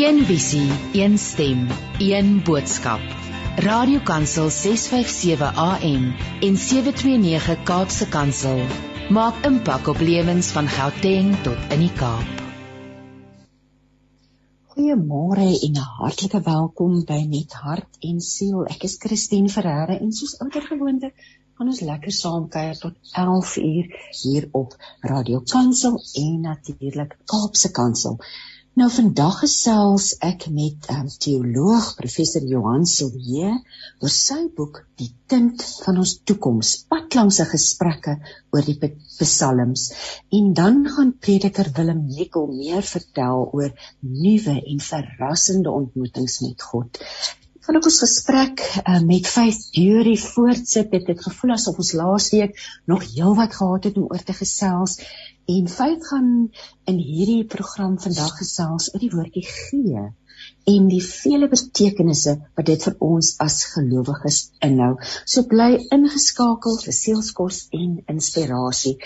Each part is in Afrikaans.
Een visie, een stem, een boodskap. Radiokansel 657 AM en 729 Kaapse Kansel maak impak op lewens van Gauteng tot in die Kaap. Goeiemôre en 'n hartlike welkom by Net Hart en Siel. Ek is Christine Ferreira en soos ouer gewoonte gaan ons lekker saam kuier tot 11 uur hier op Radio Kansel en natuurlik Kaapse Kansel. Nou vandag gesels ek met um, teoloog professor Johan Silje oor sy boek Die tint van ons toekoms, padlangse gesprekke oor die psalms en dan gaan prediker Willem Nicol meer vertel oor nuwe en verrassende ontmoetings met God. Van ons gesprek uh, met Faith Jury voortsit, het ek gevoel asof ons laasweek nog heelwat gehad het om oor te gesels En vyf gaan in hierdie program vandag gesels oor die woordjie gee en die vele betekenisse wat dit vir ons as gelowiges inhou. So bly ingeskakel vir sielskos en inspirasie.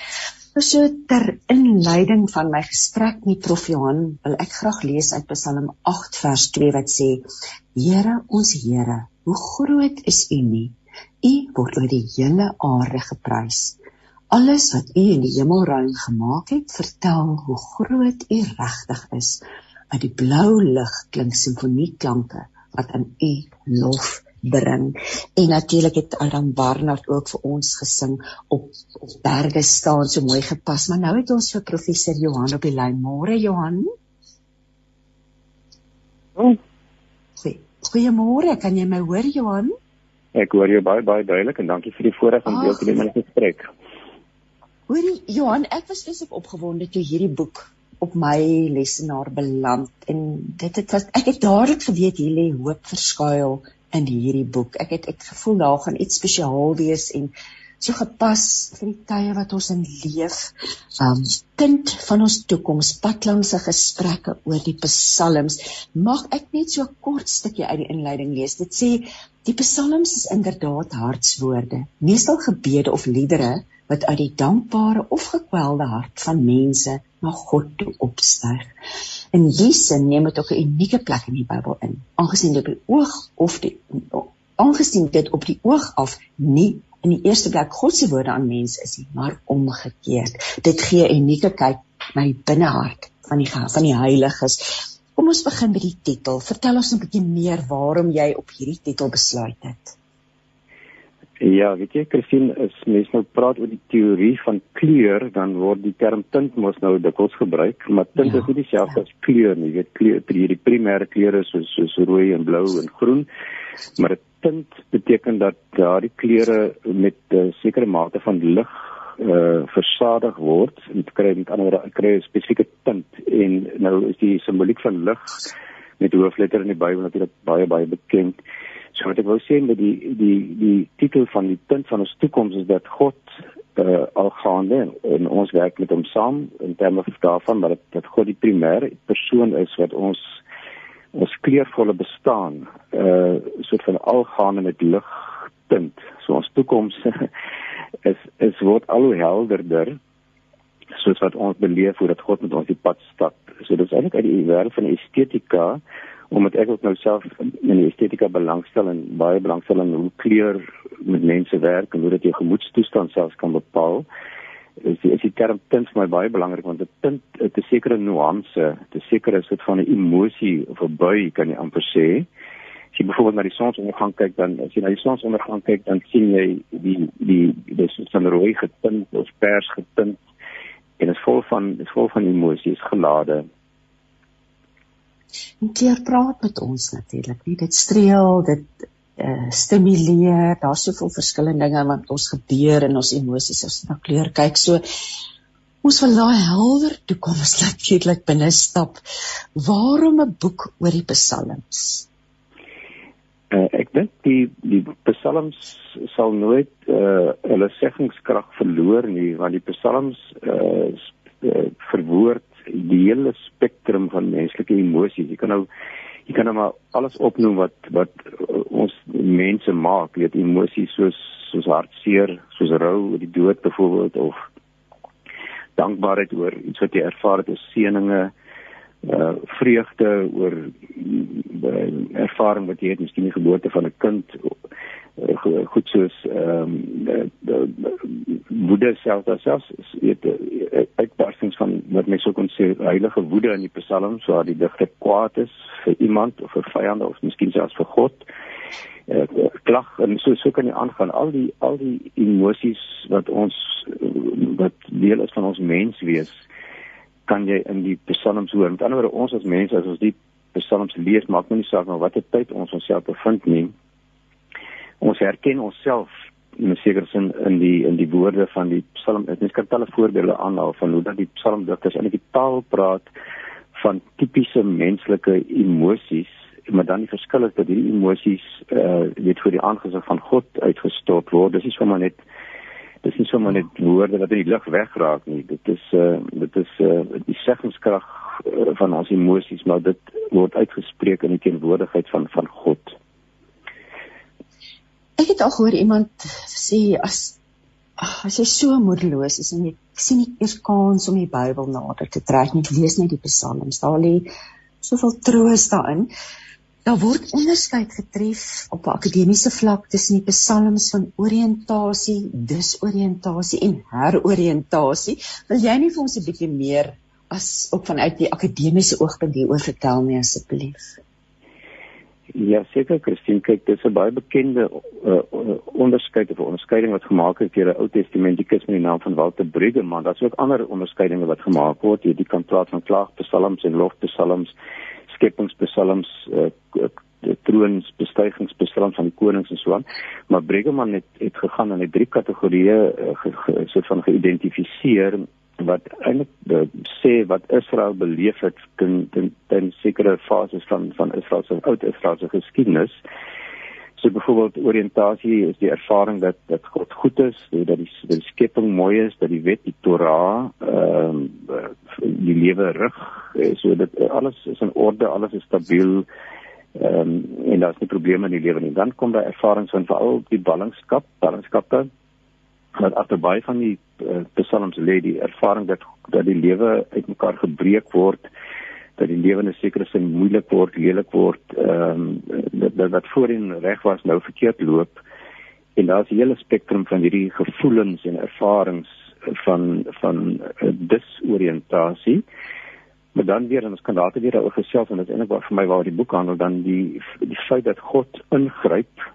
So ter inleiding van my gesprek met Prof Johan wil ek graag lees uit Psalm 8 vers 2 wat sê: Here ons Here, hoe groot is U nie? U word oor die hele aarde geprys alles wat U in die hemelruim gemaak het, vertel hoe groot U regtig is. Uit die blou lig klink simfonieklanke wat aan U lof bring. En natuurlik het Adam Barnard ook vir ons gesing op op berge staan so mooi gepas. Maar nou het ons vir professor Johan op die lyn. Môre Johan. Oh. Goeiemôre, kan jy my hoor Johan? Ek hoor jou baie baie duidelik en dankie vir die voorreg om deel te neem aan die gesprek. Hoorie Johan, ek was spesifiek opgewonde toe hierdie boek op my lesenaar beland en dit het was ek het dadelik geweet hier lê hoop verskuil in hierdie boek. Ek het ek gevoel daar gaan iets spesiaal wees en so gepas vir die tye wat ons in leef. Um kind van ons toekoms, padlangse gesprekke oor die psalms. Mag ek net so 'n kort stukkie uit die inleiding lees. Dit sê die psalms is inderdaad hartswoorde, meestal gebede of liedere wat uit die dankbare of gekwelde hart van mense na God toe opstyg. In sin neem dit ook 'n unieke plek in die Bybel in, aangesien dit op die oog of die aangesien dit op die oog af nie in die eerste plek God se woorde aan mense is nie, maar omgekeerd. Dit gee 'n unieke kyk na die binnehart van die van die heiliges. Kom ons begin by die titel. Vertel ons 'n bietjie meer waarom jy op hierdie titel besluit het. Ja, weet jy, Christine, as mens nou praat oor die teorie van kleur, dan word die term tint mos nou dikwels gebruik, maar tint ja, is nie dieselfde ja. as kleur nie. Jy weet, kleur, die primêre kleure soos soos rooi en blou en groen, maar 'n tint beteken dat daardie kleure met 'n sekere mate van lig uh versadig word en kry met ander kry 'n spesifieke tint en nou is die simboliek van lig met hoofletter in die Bybel natuurlik baie baie bekend. So wat ek wou sê met die die die titel van die punt van ons toekoms is dat God uh algaande en ons werk met hom saam in terme daarvan dat, dat God die primêre persoon is wat ons ons kleurvolle bestaan uh soort van algaande met lig tint. So ons toekoms is is word al hoe helderder soos wat ons beleef hoe dat God met ons die pad stap. So dit is eintlik uit die wêreld van estetika omdat ek ook nou self in die estetika belangstel en baie belangstel in hoe kleur met mense werk en hoe dit jou gemoedstoestand selfs kan bepaal. Is die, is die term tint vir my baie belangrik want dit tint 'n sekere nuance, 'n sekere soort van 'n emosie of 'n bui kan jy amper sê. As jy byvoorbeeld na die sonsondergang kyk dan as jy na die sonsondergang kyk dan sien jy die die dis van rooi getint of pers getint en dit is vol van dit is vol van emosies gelade Keer praat met ons natuurlik. Nie dit streel, dit uh, stimuleer. Daar's soveel verskillende dinge wat ons gebeur in ons emosies as ons na kleur kyk. So ons wil daai helder toekoms natuurlik binne stap. Waarom 'n boek oor die psalms? Uh, ek dink die die psalms sal nooit uh, hulle seggingskrag verloor nie want die psalms uh, verwoord die hele spektrum van menslike emosies. Jy kan nou jy kan nou maar alles opnoem wat wat uh, ons mense maak, weet emosies soos soos hartseer, soos rou oor die dood byvoorbeeld of dankbaarheid oor iets wat jy ervaar het seëninge uh vreugde oor uh, ervaring wat jy het, miskien die geboorte van 'n kind goed soos ehm um, woede self daar selfs weet uitbarstings van wat mense ook kon sê heilige woede in die psalms waar die digter kwaad is vir iemand of vir vyande of miskien selfs vir God uh, klag en so so kan jy aangaan al die al die emosies wat ons wat deel is van ons mens wees kan jy in die psalms hoor. Met ander woorde, ons as mense as ons die psalms lees, maak nie saak nou watter tyd ons onsself bevind nie. Ons herken onsself in 'n sekere sin in die in die woorde van die psalm. Ek kan talle voorbeelde aanhaal van hoe dat die psalmdigters eintlik die taal praat van tipiese menslike emosies maar dan die verskil is dat hierdie emosies uh, weet vir die aangesig van God uitgestort word. Dis nie sommer net dis nie sommer net woorde wat in die lug wegraak nie. Dit is uh, dit is uh, die seggingskrag van ons emosies, maar dit word uitgespreek in die teenwoordigheid van van God. Ek het al gehoor iemand sê as as jy so moedeloos is en jy sien nie eers kans om die Bybel nader te trek nie, lees net die psalms. Daar lê soveel troos daarin. Daar word onderskeid getref op 'n akademiese vlak tussen die psalms van oriëntasie, disoriëntasie en heroriëntasie. Wil jy nie vir ons 'n bietjie meer as ook vanuit die akademiese oogpunt hieroor vertel nie asseblief? Ja, seker Christine, kyk, dit is 'n baie bekende uh, onderskeid of onderskeiding wat gemaak is deur 'n Ou Testamentikus met die naam van Walter Brueggemann. Daar's ook ander onderskeidinge wat gemaak word, jy die kan praat van klaagpsalms en lofpsalms skepingspsalms uh, troons bestygingspsalms van die konings en so aan maar Bregeman het het gegaan en het drie kategorieë uh, soort van geïdentifiseer wat eintlik uh, sê wat Israel beleef het in in, in sekere fases van van Israel se oud Israel se geskiedenis. So byvoorbeeld oriëntasie is die ervaring dat dat God goed is dat die, die skepping mooi is dat die wet die Torah ehm uh, die lewe rig eh, so dit alles is in orde alles is stabiel ehm um, en daar's nie probleme in die lewe nie. Dan kom daar ervarings van veral die ballingskap ballingskappe wat agterby van die uh, psalms lê die ervaring dat dat die lewe uitmekaar gebreek word dat die lewe in 'n sekere sin moeilik word, lelik word, ehm um, dat, dat wat voorheen reg was nou verkeerd loop. En daar's 'n hele spektrum van hierdie gevoelens en ervarings van van uh, disoriëntasie. Maar dan weer en ons kan later weer daaroor gesels en dit is eintlik wat vir my waar die boek handel dan die die feit dat God ingryp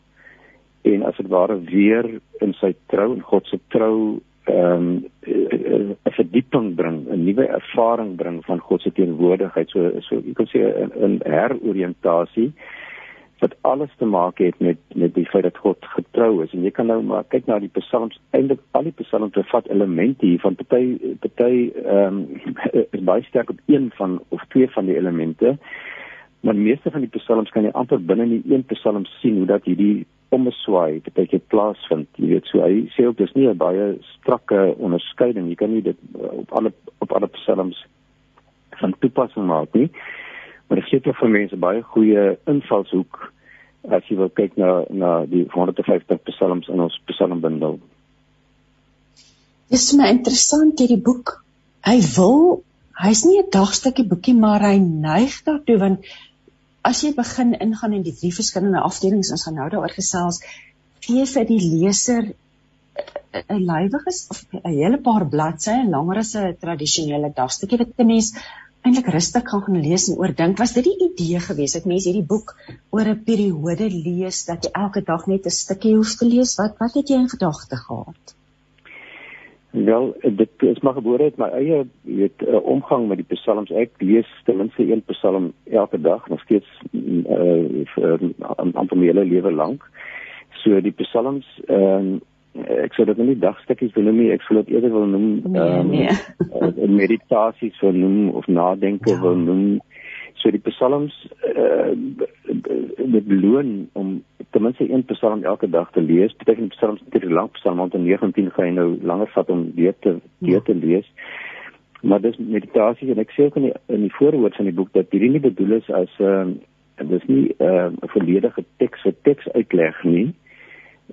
en as dit ware weer in sy trou en God se trou ehm um, 'n verdieping bring, 'n nuwe ervaring bring van God se teenwoordigheid. So so jy kan sê 'n heroriëntasie wat alles te maak het met met die feit dat God getrou is. En jy kan nou maar kyk na die psalms, eintlik al die psalms bevat elemente hier van party party ehm um, is baie sterk op een van of twee van die elemente. Maar meeste van die psalms kan jy amper binne in een psalm sien hoe dat hierdie ommeswaai wat jy plaasvind. Jy weet so hy sê ook dis nie 'n baie strakke onderskeiding. Jy kan nie dit uh, op alle op alle psalms van toepassing maak nie. Maar dit gee tog vir mense baie goeie invalshoek as jy wil kyk na na die 150 psalms in ons psalmbundel. Dis my interessant hierdie boek. Hy wil hy's nie 'n dagstukkie boekie maar hy neig daartoe want as jy begin ingaan in die drie verskillende afdelings ons gaan nou daaroor gesels gee vir die leser 'n lywiges of 'n hele paar bladsye langer as 'n tradisionele dagstukkie wat 'n mens eintlik rustig kan gaan lees en oordink. Was dit die idee gewees dat mense hierdie boek oor 'n periode lees dat jy elke dag net 'n stukkie hoef te lees? Wat wat het jy in gedagte gehad Wel, dit is maar gebore het my eie weet uh, omgang met die psalms. Ek lees ten minste een psalm elke dag, nog steeds uh vir 'n aantal hele lewe lank. So die psalms ehm uh, ek sou dit nie dagstukkies wil noem nie, ek sou dit eerder wil noem ehm um, nee, nee. meditasies wil noem of nadenke ja. wil noem. So die psalms uh met loon om ten minste een psalm elke dag te lees. Beteken die psalms net die lang psalm want in 19 gaan jy nou langer vat om weer te weer te lees. Maar dis meditasie en ek sê ook in die in die voorwoord van die boek dat hierdie nie bedoel is as 'n uh, ehm, dis nie ehm, 'n uh, volledige teks vir teks uitleg nie.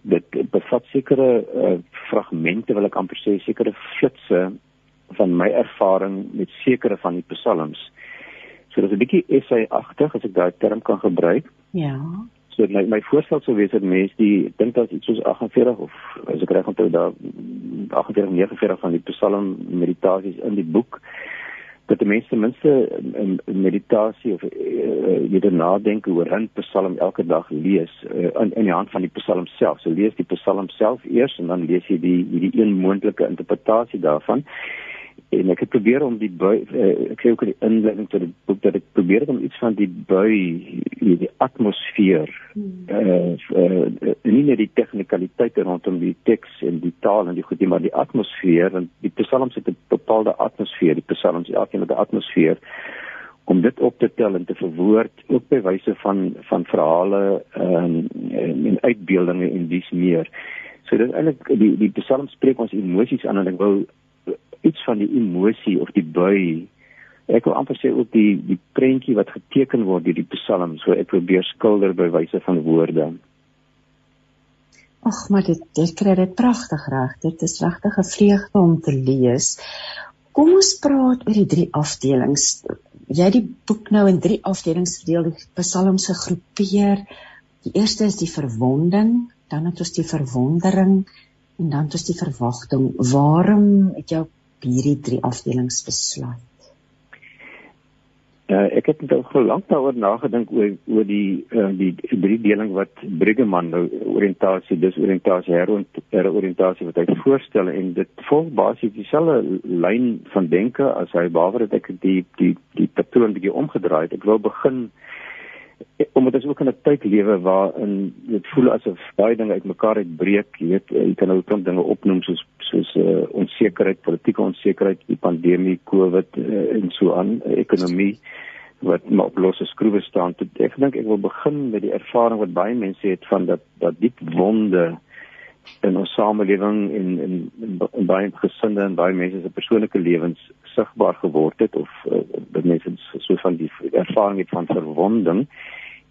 Dit bevat sekere uh, fragmente wil ek amper sê sekere flitsse van my ervaring met sekere van die psalms. So dis 'n bietjie essay-agtig as ek daai term kan gebruik. Ja. So my my voorstel sou wees dat mense die dink dat iets soos 48 of as ek reg onthou daar 48 49 van die Psalm meditasies in die boek dat die mense ten minste in meditasie of uh, jy dan nadink oor 'n Psalm elke dag lees uh, in in die hand van die Psalm self. So lees die Psalm self eers en dan lees jy die hierdie een moontlike interpretasie daarvan en ek het probeer om die bui uh, ek sê ook in die inleiding tot die boek dat ek probeer om iets van die bui die, die atmosfeer hmm. uh, uh, nie net die tegnikaliteite rondom die teks en die taal en die goed nie maar die atmosfeer want die psalms het 'n bepaalde atmosfeer die psalms elkeen het 'n atmosfeer om dit op te tel en te verwoord ook by wyse van van verhale um, en, en uitbeeldinge en dis meer so dit eintlik die die psalms spreek ons emosies aan en ek wou iets van die emosie of die bui. Ek wil amper sê ook die die prentjie wat geteken word deur die Psalm, so ek probeer skilder by wyse van woorde. Ag, maar dit dit kry dit pragtig reg. Dit is regtig 'n vreugde om te lees. Kom ons praat oor die drie afdelings. Jy het die boek nou in drie afdelings verdeel, die Psalms gegroepeer. Die eerste is die verwonding, dan het ons die verwondering en dan het ons die verwagting. Waarom het jou hierdie drie afdelings besluit? Uh, ek het nou gelank daaroor nagedink oor oor die uh, die drie deling wat Briggeman nou oriëntasie dis oriëntasie heroriëntasie wat hy voorstel en dit volg basies dieselfde lyn van denke as hy behalwe dat ek die die die patroon bietjie omgedraai het. Ek wil begin omdat ons ook in 'n tyd lewe waarin dit voel asof baie dinge uitmekaar uitbreek, jy weet, jy kan nou klomp dinge opnoem soos soos uh, onsekerheid, politieke onsekerheid, die pandemie, COVID uh, en so aan, ekonomie wat maar op losse skroewe staan. Ek dink ek wil begin met die ervaring wat baie mense het van dat dat diep wonde in ons samelewing en in, in, in baie gesinne en baie mense se persoonlike lewens sigbaar geword het of uh, dat mense so van die ervaring het van verwonding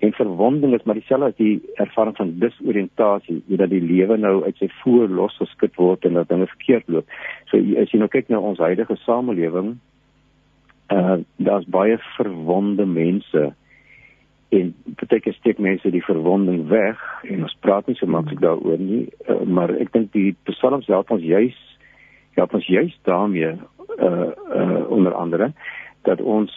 en verwonding is maar dieselfde as die ervaring van disoriëntasie, dat die lewe nou uit sy voer losgeskit word en dat dinge verkeerd loop. So as jy nou kyk na ons huidige samelewing, uh daar's baie verwonde mense en partyke steek mense die verwonding weg en ons praat nie so maklik daaroor nie uh, maar ek dink die psalms help ons juis help ons juis daarmee uh uh onder andere dat ons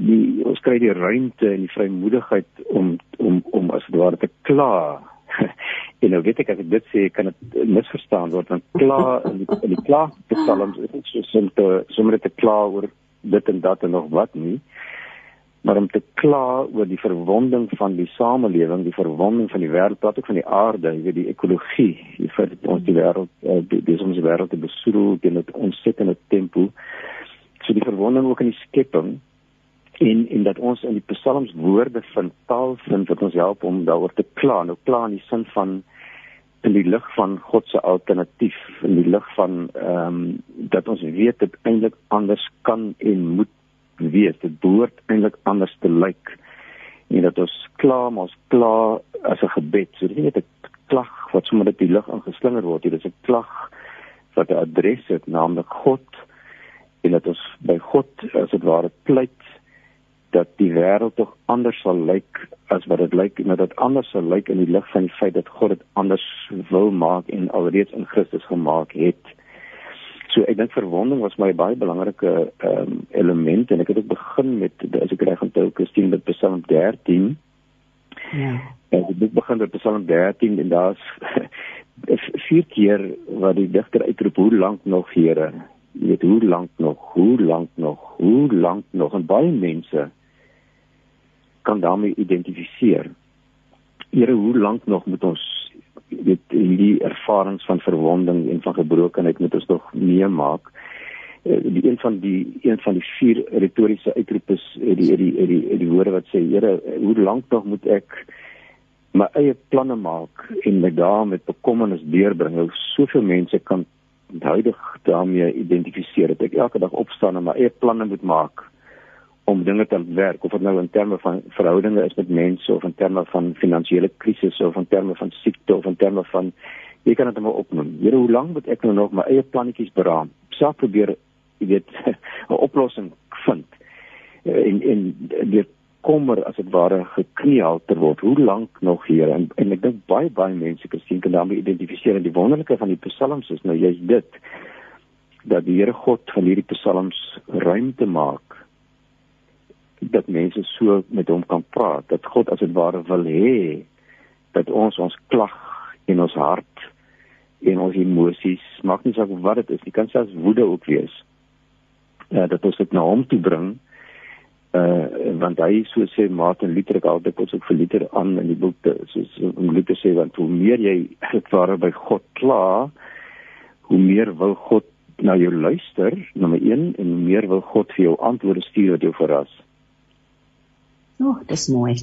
die ons kry die ruimte en die vrymoedigheid om om om as dit ware te kla. en nou weet ek as ek dit sê kan dit misverstaan word want kla in die in die kla psalms is nie so simpel sommer te kla oor dit en dat en nog wat nie. Maar om te kla oor die verwonding van die samelewing, die verwonding van die wêreld, praat ook van die aarde, jy weet die ekologie, die feit dat ons die wêreld uh, dis ons wêreld te besoedel teen 'n ontsettende tempo. So die verwonding ook in die skepping en en dat ons in die psalms woorde vind taal vind wat ons help om daaroor te kla nou kla in die sin van in die lig van God se alternatief in die lig van ehm um, dat ons weet dit eintlik anders kan en moet wees. Dit behoort eintlik anders te lyk. En dat ons kla maar ons kla as 'n gebed. So dit is nie 'n klag wat sommer net die lig aangeslinger word dit is 'n klag wat 'n adres het naamlik God. En dat ons by God as dit ware pleit dat die wêreld tog anders sal lyk as wat dit lyk en dat dit anders sal lyk in die lig van die feit dat God dit anders wil maak en alreeds in Christus gemaak het. So ek dink verwonding was my baie belangrike um, element en ek het ook begin met as ek reg onthou Christine met Psalm 13. Ja. En ek begin met Psalm 13 en daar's vier keer waar die digter uitroep hoe lank nog Here Jy weet hoe lank nog, hoe lank nog, hoe lank nog en baie mense kan daarmee identifiseer. Here, hoe lank nog moet ons weet hierdie ervarings van verwonding en van gebrokenheid moet ons nog meemaak? Eh, die een van die een van die vier retoriese uitroepe is die die die die, die woorde wat sê Here, hoe lank nog moet ek my eie planne maak en my dae met bekommernis deurbring? Hoe soveel mense kan huidig daarmee identifiseer dat ek elke dag opstaan en my eie planne moet maak om dinge te werk of dit nou in terme van verhoudinge is met mense of in terme van finansiële krisisse of in terme van siekte of in terme van jy kan dit maar opnoem. Here, hoe lank moet ek nou nog my eie plannetjies beraam? Self probeer, jy weet, 'n oplossing vind. en en dit kommer as dit ware gekneelter word. Hoe lank nog hier? En, en ek dink baie baie mense sien kan daarmee identifiseer en die wonderlike van die psalms is nou jy's dit dat die Here God van hierdie psalms ruimte maak dat mense so met hom kan praat dat God as dit ware wil hê dat ons ons klag in ons hart en ons emosies maak nie saak wat dit is nie kan selfs woede ook wees uh, dat ons dit na hom toe bring uh want hy so sê Martin Luther het altyd ons ook vir Luther aan in die boek soos om Luther sê want hoe meer jy dit ware by God kla hoe meer wil God na jou luister nommer 1 en hoe meer wil God vir jou antwoorde stuur wat jou verras. O, oh, dis mooi.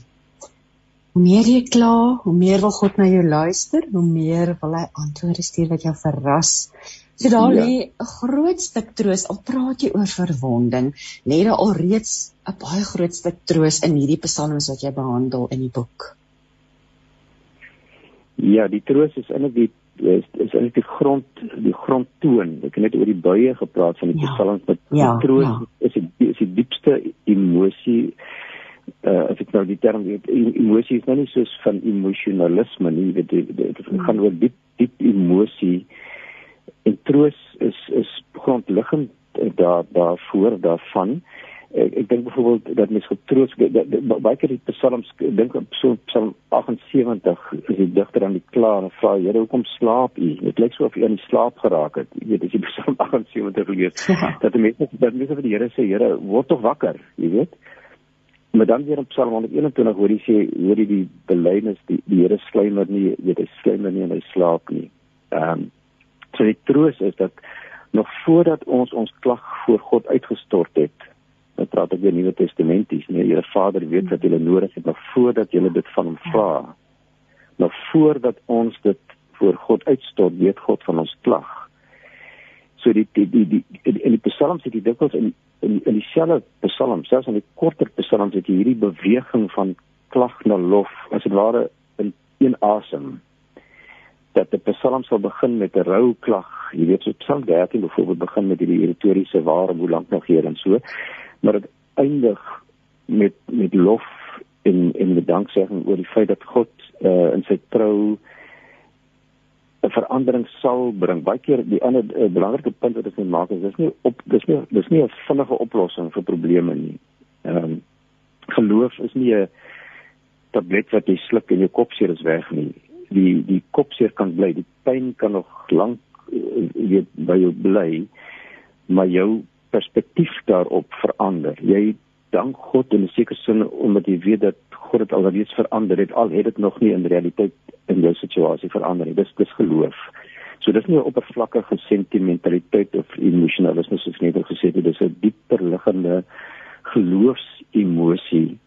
Hoe meer jy kla, hoe meer wil God na jou luister, hoe meer wil hy antwoorde stuur wat jou verras. So daar ja. lê 'n groot stuk troos. Al praat jy oor verwonding, lê daar al reeds 'n baie groot stuk troos in hierdie psalms wat jy behandel in die boek. Ja, die troos is in die is is in die grond die grondtoon. Ek het net oor die buie gepraat van die ja. psalms met ja, die troos ja. is die is die diepste emosie uh as ek nou die term weet emosie is nou nie soos van emosionalisme nie dit dit gaan oor diep diep emosie. Uh en troos is is grondliggend eh, daar daarvoor daarvan. Ek, ek dink byvoorbeeld dat mens getroos baie keer die psalms dink op so psalm 78 is die digter aan die klaar en vra Here hoekom slaap u? Dit lyk so of u aan die slaap geraak het. Jy weet as jy psalm 78 lees dat mense dat mense vir die Here sê Here word tog wakker jy weet maar dan weer in psalm 121 hoor jy sê hoor jy die belydenis die, die Here sluimer nie weet hy sluimer nie en hy slaap nie ehm um, So die troos is dat nog voordat ons ons klag voor God uitgestort het, nou praat ek oor Nuwe Testamenties, nee, Here Vader weet wat julle nodig het nog voordat julle dit van hom vra. Nog voordat ons dit voor God uitstort, weet God van ons klag. So die die die die in die psalms het jy dikwels in in in dieselfde psalm, selfs in die korter psalms het jy hierdie beweging van klag na lof, as dit ware in een asem dat die psalm sal begin met 'n rou klag. Jy weet so Psalm 13 byvoorbeeld begin met hierdie retoriese waar hoe lank nog hier en so. Maar dit eindig met met lof en en met danksegging oor die feit dat God uh, in sy trou 'n verandering sal bring. Baie keer die ander uh, belangrike punt wat ek wil maak is dis nie op dis nie dis nie 'n vinnige oplossing vir probleme nie. Ehm um, geloof is nie 'n tablet wat jy sluk en jou kop seer is weg nie die die kopseer kan bly, die pyn kan nog lank eh, weet by jou bly, maar jou perspektief daarop verander. Jy dank God in 'n sekere sin omdat jy weet dat God dit alreeds verander het al het dit nog nie in realiteit in jou situasie verander nie. Dis dis geloof. So dis nie 'n oppervlakkige sentimentaliteit of emosionalisme soos net gesê het, dis 'n dieper liggende geloofsemosie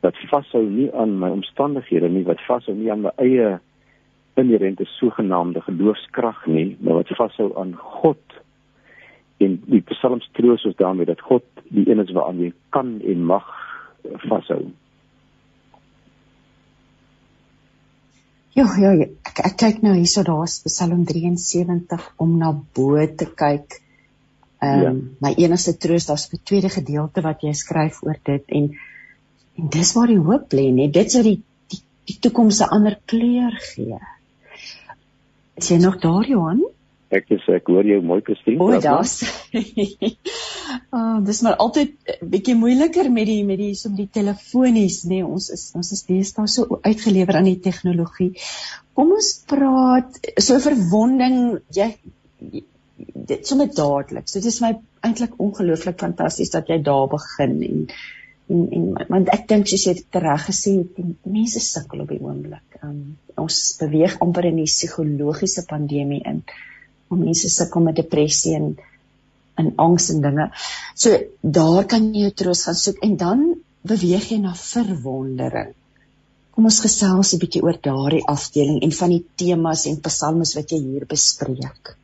wat vashou nie aan my omstandighede nie, wat vashou nie aan my eie inherente sogenaamde geloofskrag nie, maar wat vashou aan God. En die Psalms troos ons daarmee dat God die een is waaraan jy kan en mag vashou. Ja, ja, ja, ek, ek kyk nou hierso daar's Psalm 73 om na bo te kyk. Ehm um, ja. my enigste troos daar's 'n tweede gedeelte wat jy skryf oor dit en En dis waar die hoop lê, nee, dit sou die die, die toekoms 'n ander kleur gee. Is jy nog daar, Johan? Ek is ek hoor jou mooi Christine. O, daar's. oh, dis maar altyd 'n bietjie moeiliker met die met die so die telefonies, nê. Nee, ons is ons is deesdae so uitgelewer aan die tegnologie. Kom ons praat so verwonding, jy dit sommer dadelik. So dit is my eintlik ongelooflik fantasties dat jy daar begin en en en want ek dink jy dit reg gesê het, mense sukkel op die oomblik. Um, ons beweeg amper in die psigologiese pandemie in. Om mense sukkel met depressie en en angs en dinge. So daar kan jy jou troos gaan soek en dan beweeg jy na verwondering. Kom ons gesels 'n bietjie oor daardie afdeling en van die temas en psalms wat jy hier bespreek.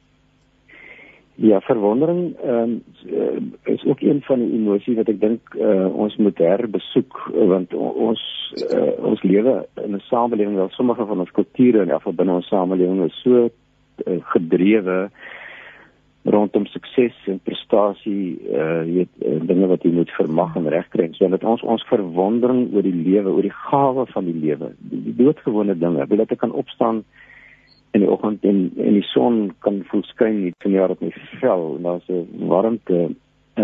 Ja, verwondering um, is ook een van die emosies wat ek dink uh, ons moet herbesoek want ons uh, ons lewe in 'n samelewing waar sommige van ons kulture en afval binne ons samelewing is so uh, gedrewe rondom sukses en prestasie uh weet uh, dinge wat jy moet vermag en regkry so dat ons ons verwondering oor die lewe oor die gawe van die lewe die, die doodgewone dinge wil ek kan opstaan in die oggend en en die son kan voel skyn hier van jaar op my vel. En daar's 'n warmte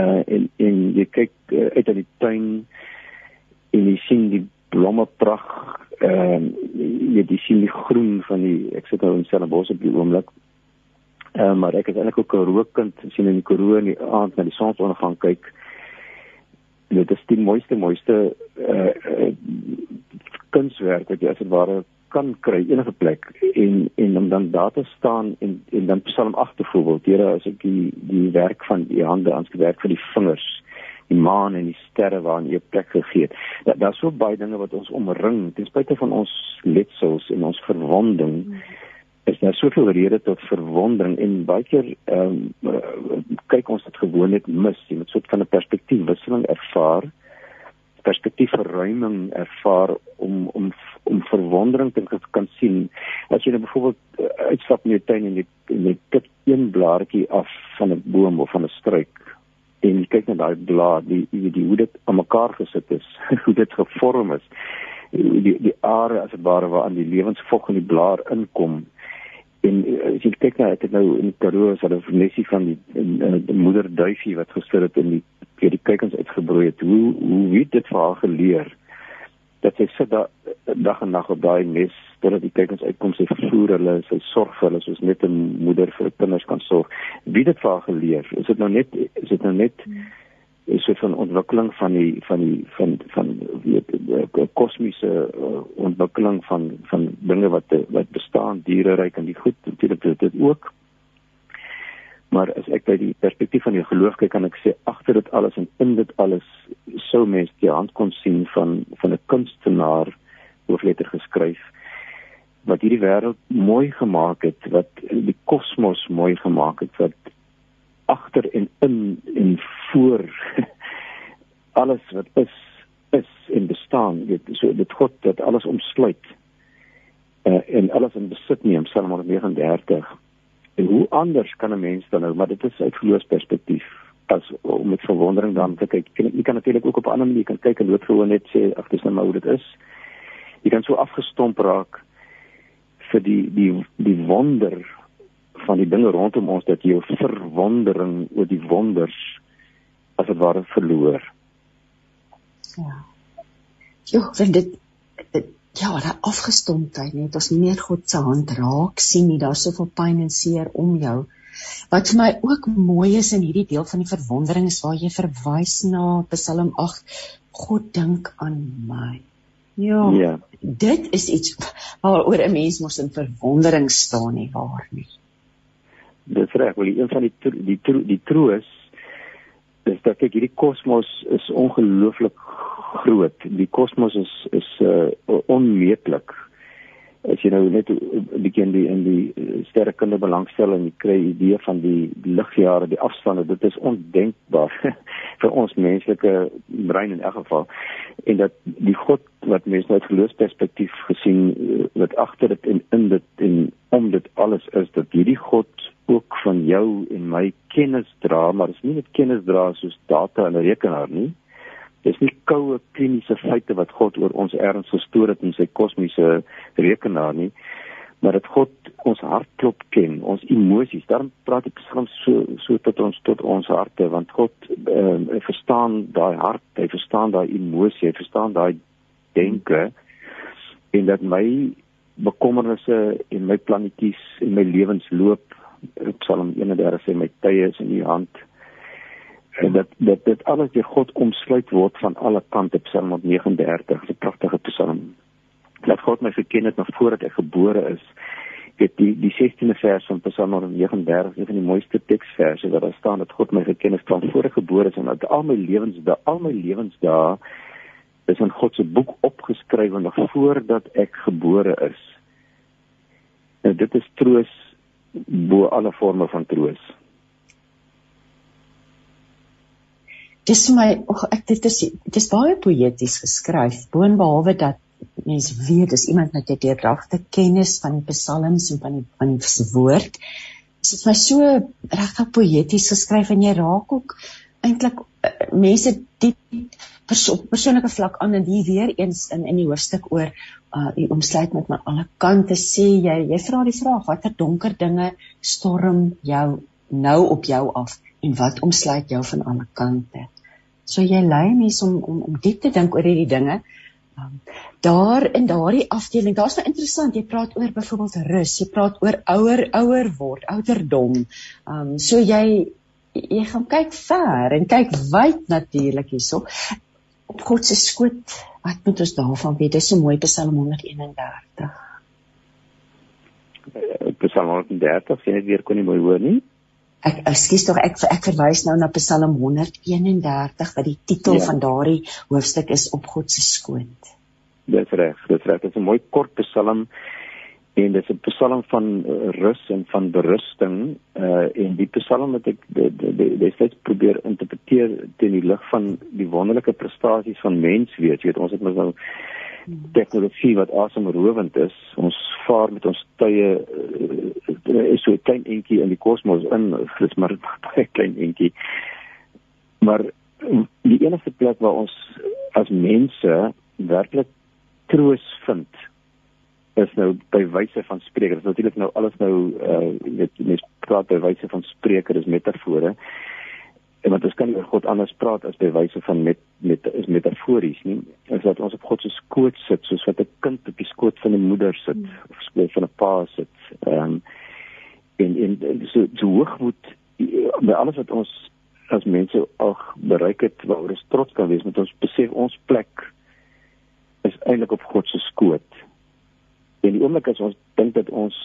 uh en en jy kyk uh, uit uit die tuin en jy sien die blomme pragt ehm uh, jy sien die groen van die ek sit nou in Stellenbosch op die oomblik Uh, maar ek is eintlik ook 'n rookkind, sien in die Karoo in die aand na die sonsondergang kyk. Dit is die mooiste mooiste uh, uh kunswerk wat jy as ware kan kry enige plek en en om dan daar te staan en en dan Psalm 8 byvoorbeeld, Here as ek die die werk van die hande aan die werk van die vingers die maan en die sterre waaraan jy plek gegee het. Dat daar's so baie dinge wat ons omring ten spyte van ons letsels en ons verwonding. Hmm is daar soveel redes tot verwondering en baie keer ehm um, kyk ons dit gewoon net mis. Jy soort van 'n perspektiefwisseling ervaar perspektiefverruiming ervaar om om om verwondering te kan sien. As jy nou byvoorbeeld uh, uitstap in jou tuin en jy tik een blaartjie af van 'n boom of van 'n struik en jy kyk na daai blaar die die, die hoe dit aan mekaar gesit is hoe dit gevorm is die die are as dit ware waar aan die lewensvog in die blaar inkom en eh, as jy kyk na het nou in Karoo as hulle vernesie van die, die, die moeder duifie wat gesit het in die vir die kykens uitgebroei het. Hoe hoe weet dit vir haar geleer dat sy sit daar dag en nag op daai nes totdat die kykens uitkom sy voer hulle sy sorg vir hulle soos net 'n moeder vir kinders kan sorg. Wie dit vir haar geleer? Is dit nou net is dit nou net hmm is 'n ontwikkeling van die van die van van weet kosmiese uh, ontwikkeling van van dinge wat wat bestaan diereryk en die goed natuurlik dit ook. Maar as ek by die perspektief van die geloof kyk kan ek sê agter dit alles en in dit alles sou mens die hand kon sien van van 'n kunstenaar hoofletter geskryf wat hierdie wêreld mooi gemaak het wat die kosmos mooi gemaak het wat agter en in en voor alles wat is is en bestaan. Weet so dit God dat alles omsluit uh, en alles in besit neem Psalm 139 en hoe anders kan 'n mens dan nou maar dit is uit geloofsperspektief. As om met verwondering dan te kyk en jy kan natuurlik ook op 'n ander manier kan kyk en loop gewoon net sê ag dis nou maar hoe dit is. Jy kan so afgestomp raak vir die die die wonder van die dinge rondom ons dat jy verwondering oor die wonders as dit ware verloor. Ja. Jo, vind dit ja, daai afgestomptheid net as meer God se hand raak sien nie daar soveel pyn en seer om jou. Wat vir my ook mooi is in hierdie deel van die verwondering is waar jy verwys na Psalm 8, God dink aan my. Ja. Ja. Dit is iets waaroor 'n mens mos in verwondering staan nie waar nie dis reg wel een van die die die, die troos is dat kyk hierdie kosmos is ongelooflik groot. Die kosmos is is uh, onmeetlik as jy nou net 'n bietjie in die in die uh, sterrekunde belangstel en jy kry 'n idee van die, ligjare die afstande dit is ondenkbaar vir ons menslike brein in elk geval en dat die God wat mense nou uit geloofsperspektief gesien uh, wat agter dit en in dit en om dit alles is dat hierdie God ook van jou en my kennis dra, maar dit is nie net kennis dra soos data in 'n rekenaar nie. Dis nie koue kliniese feite wat God oor ons erns gestoor het in sy kosmiese rekenaar nie, maar dat God ons hartklop ken, ons emosies. Daarom praat ek soms so so tot ons tot ons harte, want God ehm uh, verstaan daai hart, hy verstaan daai emosie, hy verstaan daai denke en dat my bekommernisse en my plannetjies en my lewensloop Psalm 31 sê my tye is in u hand. Dat dat dit alles deur God omsluit word van alle kante Psalm 39, 'n pragtige Psalm. Dat God my geken het nog voordat ek gebore is. Dit die die 16de vers van Psalm 39 is van die mooiste teksverse wat daar staan dat God my geken het van voor ek gebore is en dat al my lewensdae, al my lewensdae is in God se boek opgeskryf nog voordat ek gebore is. En dit is troos bo alle forme van troos. Dis my och ek dit is dit is baie poëties geskryf boonbehalwe dat mense weet dis iemand met 'n deurdagte kennis van die psalms en van die van die woord. Dit is my so regtig poëties geskryf en jy raak ook eintlik uh, mense diep perso persoonlike vlak aan en hier weer eens in in die hoofstuk oor uh die omsluit met my alle kante sê jy jy vra die vraag watter donker dinge storm jou nou op jou af en wat omsluit jou van alle kante so jy lei mense om om om diep te dink oor hierdie dinge um, daar in daardie afdeling daar's nou interessant jy praat oor byvoorbeeld rus jy praat oor ouer ouer word ouderdom um so jy jy gaan kyk ver en kyk wyd natuurlik hierso op God se skoot. Wat moet ons daarvan weet? Dis 'n mooi Psalm 131. Psalm 130, sien ek weer kon nie mooi hoor nie. Ek ekskuus tog ek ek verwys nou na Psalm 131 wat die titel ja. van daardie hoofstuk is op God se skoot. Dis reg, dis reg. Dit is 'n mooi kort Psalm en dit is 'n psalm van uh, rus en van berusting uh en die psalm wat ek destyds probeer interpreteer teen die lig van die wonderlike prestasies van menswees jy weet ons het mos nou tegnologie wat asemrowend is ons vaar met ons tye uh, is so 'n klein entjie in die kosmos in dis maar baie klein entjie maar die enigste plek waar ons as mense werklik troos vind is nou by wyse van spreker. Dit is natuurlik nou alles nou uh weet mense praat by wyse van spreker is metafore. En want ons kan oor God anders praat as by wyse van met met is metafories nie. Is dat ons op God se skoot sit soos wat 'n kind op die skoot van 'n moeder sit hmm. of skoot van 'n pa sit. Ehm um, en en so so hoogmoed by alles wat ons as mense al bereik het waaroor ons trots kan wees met ons besef ons plek is eintlik op God se skoot En die oomblik as ons dink dat ons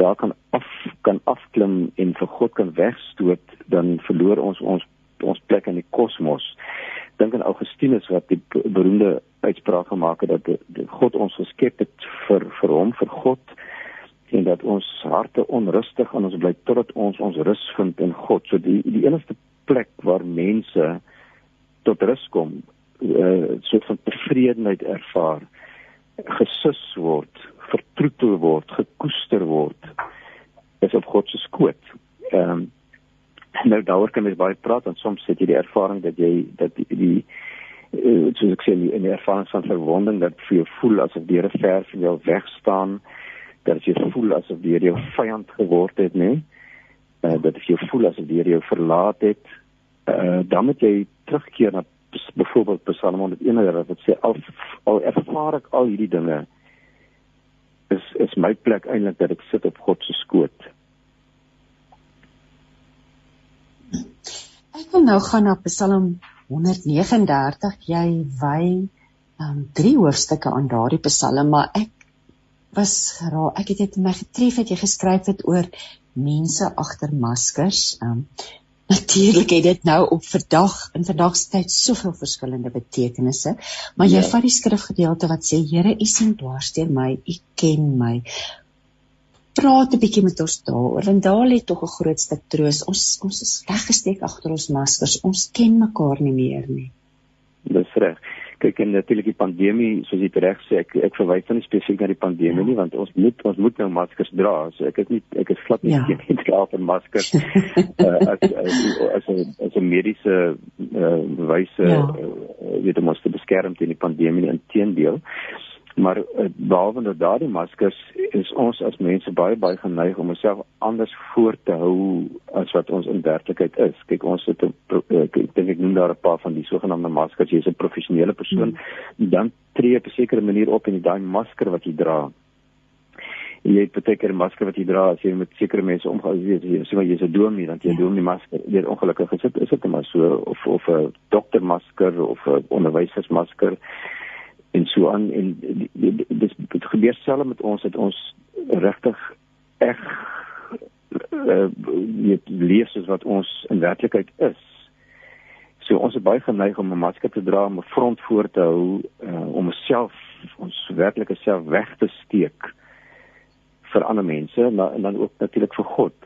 daar kan af kan afklim en vir God kan wegstoot, dan verloor ons ons ons plek in die kosmos. Dink aan Augustinus wat die beroemde uitspraak gemaak het dat die, die God ons geskep het vir vir hom, vir God en dat ons harte onrustig en ons bly totdat ons ons rus vind in God. So die die enigste plek waar mense tot rus kom, 'n uh, soort van tevredenheid ervaar, gesus word, vertroetel word, gekoester word is op God se skoot. Ehm um, nou daaroor kan mens baie praat en soms het jy die ervaring dat jy dat die, die uh, soos ek sê in die ervaring van verwonding dat vir jou voel asof die Here ver van jou weg staan, dat jy voel asof die Here jou vyand geword het, nê? Uh, dat jy voel asof die Here jou verlaat het. Uh, dan moet jy terugkeer na byvoorbeeld Psalm 131 wat sê al al ervaar ek al hierdie dinge is is my plek eintlik dat ek sit op God se skoot. Ek wil nou gaan na Psalm 139. Jy wy um drie hoofstukke aan daardie Psalm, maar ek was raak ek het dit my getref het jy geskryf het oor mense agter maskers. Um Natuurlik het dit nou op vandag in vandag se tyd soveel verskillende betekenisse, maar jy ja. vat die skrifgedeelte wat sê Here, U sien dwars deur my, U ken my. Praat 'n bietjie met ons daaroor, want daar lê tog 'n groot stuk troos. Ons ons is weggesteek agter ons maskers. Ons ken mekaar nie meer nie. Dis reg kyk en natuurlik die pandemie soos jy reg sê ek ek verwys dan nie spesifiek na die pandemie ja. nie want ons moet ons moet nou maskers dra so ek is nie ek is glad nie ja. teen die dra van maskers uh, as as as 'n mediese uh, wyse ja. uh, weet om ons te beskerm teen die pandemie inteendeel maar uh, behalwe dat daardie maskers is ons as mense baie baie geneig om onsself anders voor te hou as wat ons in werklikheid is. Kyk, ons het 'n eh, ek dink ek noem daar 'n paar van die sogenaamde maskers. Jy is 'n professionele persoon, hmm. dan tree op 'n sekere manier op in daai masker wat jy dra. Jy het baie keer 'n masker wat jy dra as jy met sekere mense omgaan, jy weet, sê maar jy's 'n dominee, dan jy doen die masker. Jy het ongelukkig gesit, is dit maar so of of 'n doktermasker of 'n onderwysersmasker en so aan en dit dit gebeur selfs met ons dat ons regtig eg uh, weet leef soos wat ons in werklikheid is. So ons is baie geneig om 'n masker te dra om 'n front voor te hou uh, om onsself ons werklike self weg te steek vir ander mense maar en dan ook natuurlik vir God.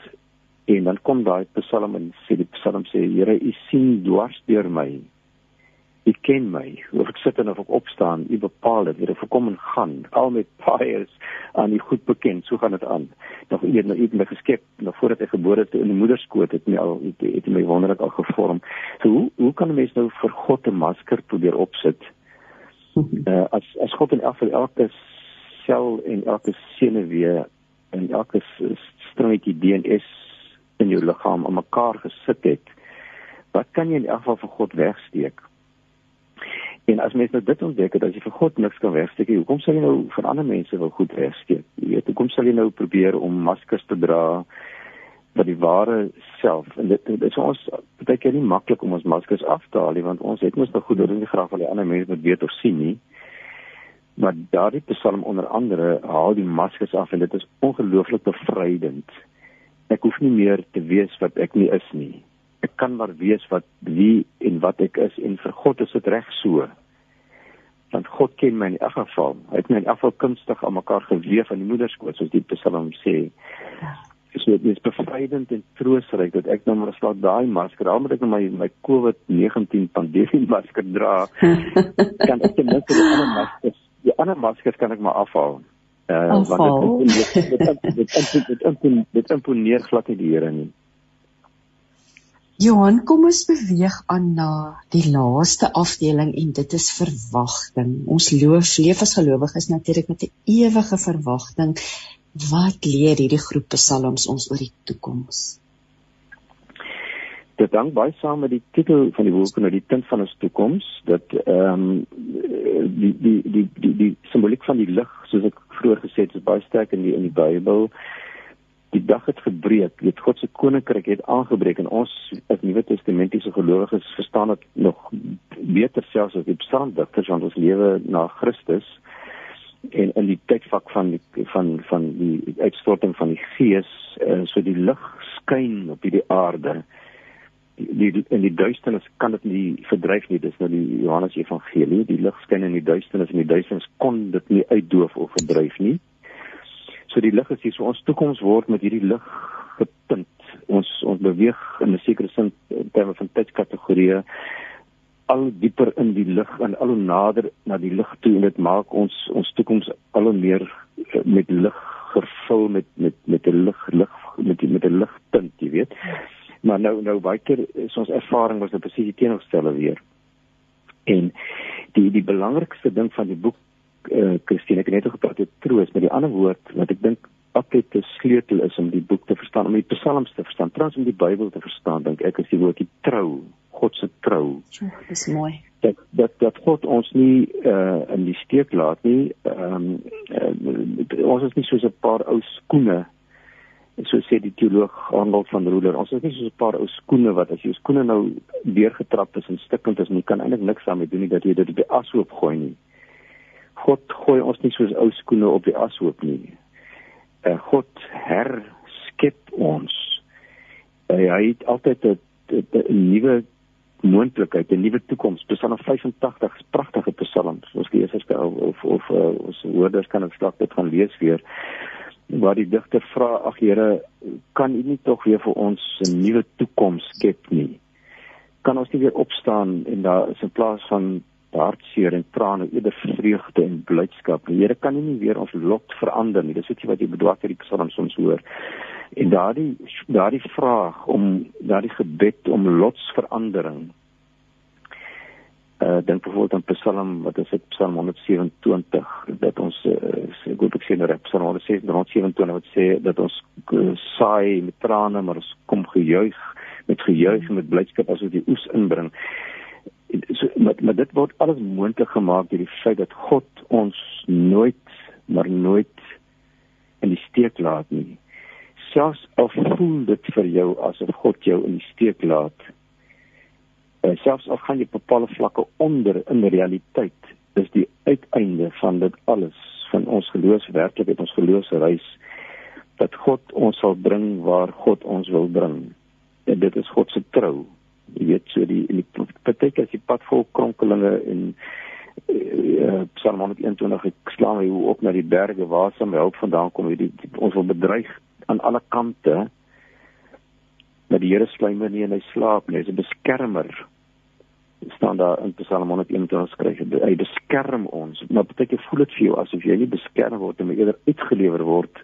En dan kom daai Psalm en sê die Psalm sê Here, U sien dwars deur my U ken my. Of ek sit en of ek opstaan, U bepaal dit. Ek kom en gaan. Al my paai is aan U goed bekend. So gaan dit aan. Nog nou het my geskep nog voordat ek gebore het in die moederskoot het my al het, het my wonderlik al gevorm. So hoe hoe kan 'n mens nou vir God 'n masker probeer opsit? Uh, as as God in elke elke sel en elke senuwee en elke stringetjie DNS in jou liggaam aan mekaar gesit het, wat kan jy in elk geval vir God wegsteek? En as mens nou dit ontdek het, as jy vir God niks kan wegsteek, hoekom sal jy nou vir ander mense wil goed wegsteek? Jy weet, hoekom sal jy nou probeer om maskers te dra wat die ware self en dit dit is ons baie keer nie maklik om ons maskers af te haal nie want ons het mos nog goed deur die graag van die ander mense moet weet of sien nie maar daardie psalm onder andere haal die maskers af en dit is ongelooflik bevrydend. Ek hoef nie meer te wees wat ek nie is nie. Ek kan maar wees wat wie en wat ek is en vir God is dit reg so. Want God ken my in elk geval. Hy het my in elk geval kunstig aan mekaar gewewe van die moederskoot soos die psalm sê. So dit is bevrydend en troostryk dat ek nou maar slaap daai masker, al moet ek nou my my COVID-19 pandemie masker dra. kan ek net die ander maskers die ander maskers kan ek maar afhaal. Uh want dit dit dit dit dit imponeer glad nie die Here nie. Johan, kom ons beweeg aan na die laaste afdeling en dit is verwagting. Ons loof leef as gelowiges natuurlik met 'n ewige verwagting. Wat leer hierdie groep psalms ons oor die toekoms? dit hang baie saam met die titel van die boek nou die tint van ons toekoms dat ehm um, die, die die die die simboliek van die lig soos ek vroeër gesê het is baie sterk in die in die Bybel die dag het gebreek weet God se koninkryk het aangebreek en ons as nuwe testamentiese gelowiges verstaan dit nog beter selfs as die psalmdigters want ons lewe na Christus en in die tydvak van die van van die uitstorting van die gees uh, so die lig skyn op hierdie aarde. Die, die in die duisternis kan dit nie verdryf nie dis nou die Johannes Evangelie die lig skyn in die duisternis en die duisternis kon dit nie uitdoof of verdryf nie so die lig is hier. So ons toekoms word met hierdie lig getint ons ons beweeg in 'n sekere sin in terme van tydskategorieë al dieper in die lig en al hoe nader na die lig toe en dit maak ons ons toekoms al hoe meer eh, met lig vervul met met met 'n lig lig met met 'n ligtint jy weet. Maar nou nou baie keer is ons ervaring was dit presies die teenoorstelle weer. En die die belangrikste ding van die boek uh, Christine ek het net gepraat oor troos, maar die ander woord wat ek dink altyd 'n sleutel is om die boek te verstaan, om die psalms te verstaan, trans om die Bybel te verstaan, dink ek is die woordjie trou, God se trou. Ja, dis mooi. Dat dat dat God ons nie uh, in die steek laat nie. Ehm um, uh, ons is nie soos 'n paar ou skoene so sê die teoloog Arnold van Roeder ons is nie soos 'n paar ou skoene wat as jy skoene nou deurgetrap is en stikkend is jy kan eintlik niks daarmee doen nie dat jy dit op die ashoop gooi nie God gooi ons nie soos ou skoene op die ashoop nie. Uh, God herskep ons. Uh, hy het altyd 'n nuwe moontlikheid 'n nuwe toekoms. Psalm 85 is pragtige psalms. Ons lees as of of, of uh, ons hoorders kan dit dalk dit gaan lees weer. Waar die digter vra ag Here kan u nie tog weer vir ons 'n nuwe toekoms skep nie? Kan ons nie weer opstaan en daar is in plaas van hartseer en trane eerder vreugde en blydskap. Die Here kan nie weer ons lot verander nie. Dis iets wat jy bedoel vir die psalms soms hoor. En daardie daardie vraag om daardie gebed om lotsverandering uh dink byvoorbeeld aan Psalm wat is dit? Psalm 127 dat ons uh, ek hoop ek sien nou reg Psalm 127 wat sê dat ons uh, saai met trane maar ons kom gejuig met gejuig en met blydskap as ons die oes inbring so maar, maar dit word alles moontlik gemaak deur die feit dat God ons nooit maar nooit in die steek laat nie. Selfs al voel dit vir jou asof God jou in die steek laat uh, selfs al gaan jy bepaalde vlakke onder in die realiteit is die uiteinde van dit alles van ons geloofswerklikheid ons geloofsreis dat God ons sal bring waar God ons wil bring. En dit is God se trou jy weet so die in die partyke as die pad vol kronkelinge en uh, Psalm 121 ek slaan hoe op na die berge waar sal my hulp vandaan kom. Die, die, ons wil bedreig aan alle kante dat die Here sluimer nie en hy slaap nie. Hy's 'n beskermer staan daar in Psalm 121 skryf hy beskerm ons. Maar baie keer voel dit vir jou asof jy nie beskerm word maar eerder uitgelewer word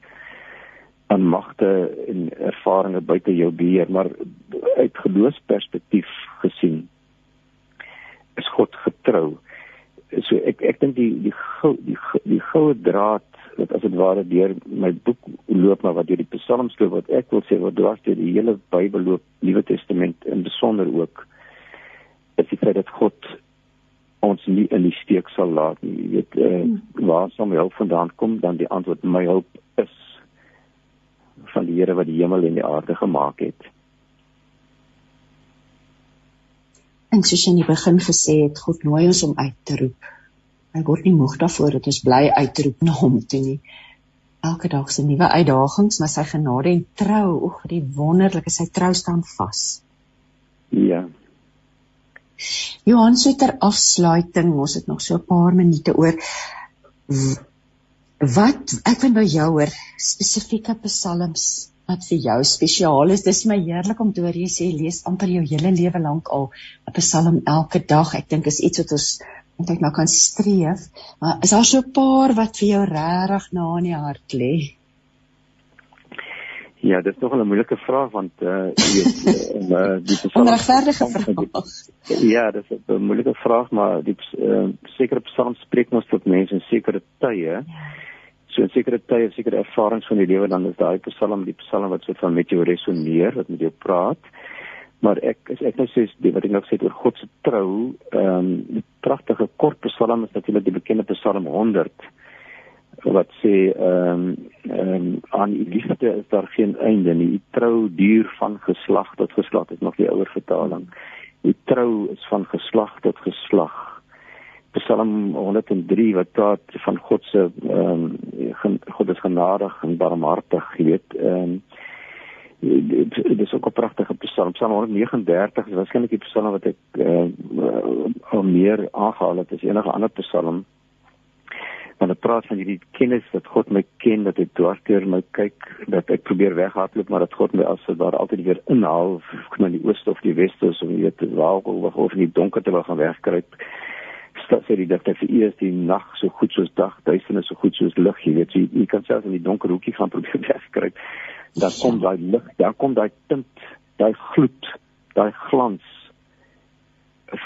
aan magte en ervarings buite jou beheer maar uit geloofsperspektief gesien is God getrou so ek ek dink die die die die, die goue draad wat as dit ware deur my boek loop maar wat deur die psalms loop wat ek wil sê wat dwars deur die hele Bybel loop Nuwe Testament in besonder ook is die feit dat God ons nie in die steek sal laat nie. Jy weet uh, waar sal my hulp vandaan kom? Dan die antwoord my hulp is van die Here wat die hemel en die aarde gemaak het. En soos jy in die begin gesê het, God nooi ons om uit te roep. Hy word nie moeg daarvoor dat ons bly uitroep na hom toe nie. Elke dag se nuwe uitdagings, maar sy genade en trou, o, die wonderlike sy trou staan vas. Ja, Johan so ter afsluiting, ons het nog so 'n paar minute oor wat ek wil by jou hoor spesifieke psalms wat vir jou spesiaal is. Dis my heerlik om te hoor jy sê lees amper jou hele lewe lank al 'n psalm elke dag. Ek dink is iets wat ons eintlik nou kan streef. Maar is daar so 'n paar wat vir jou regtig na in die hart lê? Ja, dit is nog 'n moeilike vraag want uh jy weet uh, die onregverdige vraag. Ja, dit is 'n moeilike vraag, maar die uh, sekere psalms spreek ons tot mense in sekere tye. Ja. So in sekere tye, sekere ervarings van die lewe dan is daai psalm die psalm wat so van met jou resoneer, wat met jou praat. Maar ek is ek nou sê die wat ek nou sê oor God se trou, ehm um, die pragtige kort psalm is natuurlik die bekende psalm 100 wat sê ehm um, um, aan u liefde is daar geen einde nie. U trou duur van geslag tot geslag. Dit is nog die ouer vertaling. U trou is van geslag tot geslag. Psalm 103 wat praat van God se ehm um, God is genadig en barmhartig, jy weet. Ehm um, dit is ook 'n pragtige psalm. Psalm 139 is waarskynlik die psalm wat ek uh, al meer aangehaal het as enige ander psalm want dit praat van hierdie kennis dat God my ken, dat hy dwarsteer my kyk, dat ek probeer weghardloop, maar dat God my as daar altyd weer inhaal, of na die ooste of die weste is, om weet waar al of in die donker te wil gaan wegkruip. Sê die dat vir is die nag so goed soos dag, duisternis so goed soos lig, jy weet, jy, jy kan selfs in die donker hoekie gaan probeer wegkruip. Dan kom daai lig, dan kom daai tint, daai gloed, daai glans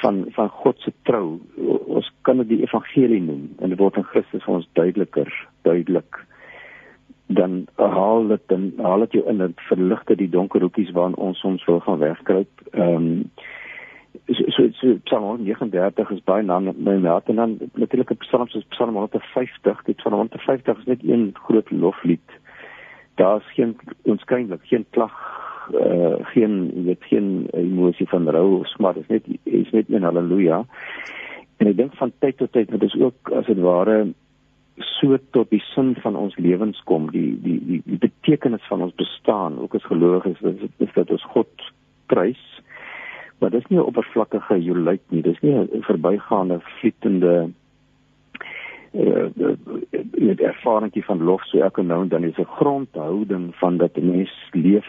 van van God se trou. Ons kan dit die evangelie noem en dit word in Christus vir ons duideliker, duidelik. Dan haal dit dan haal dit jou in en verlig dit die donker hoekies waarin ons soms wil gaan wegkruip. Ehm um, so so, so Psalm 39 is baie na my hart en dan natuurlik 'n Psalm soos Psalm 150. Dit Psalm 150 is net een groot loflied. Daar's geen onskynlik geen klag uh, geen weet geen emosie van rou of smart is net is net een haleluja en ek dink van tyd tot tyd wat is ook as dit ware so tot die sin van ons lewens kom die die die, die betekenis van ons bestaan ook as gelowiges is, is dat ons God prys maar dis nie 'n oppervlakkige jolijt nie dis nie 'n verbygaande vlietende uh, met ervaringie van lof so elke nou dan is 'n grondhouding van dat 'n mens leef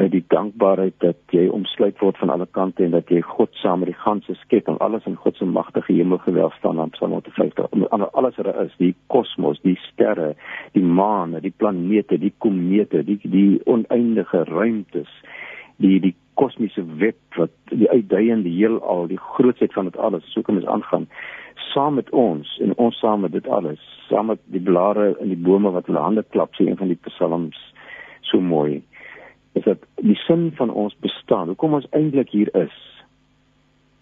met die dankbaarheid dat jy omsluit word van alle kante en dat jy God saam met die ganse skepping alles in God se magtige hemelgewelf staan aan Psalm 150 aan alles wat er is die kosmos die sterre die maan die planete die komete die die oneindige ruimtes die die kosmiese web wat die uitdeiende heelal die grootsheid van dit alles so kan ons aangaan saam met ons en ons saam met dit alles saam met die blare in die bome wat hulle hande klap sê een van die psalms so mooi is dat die sin van ons bestaan, hoekom ons eintlik hier is,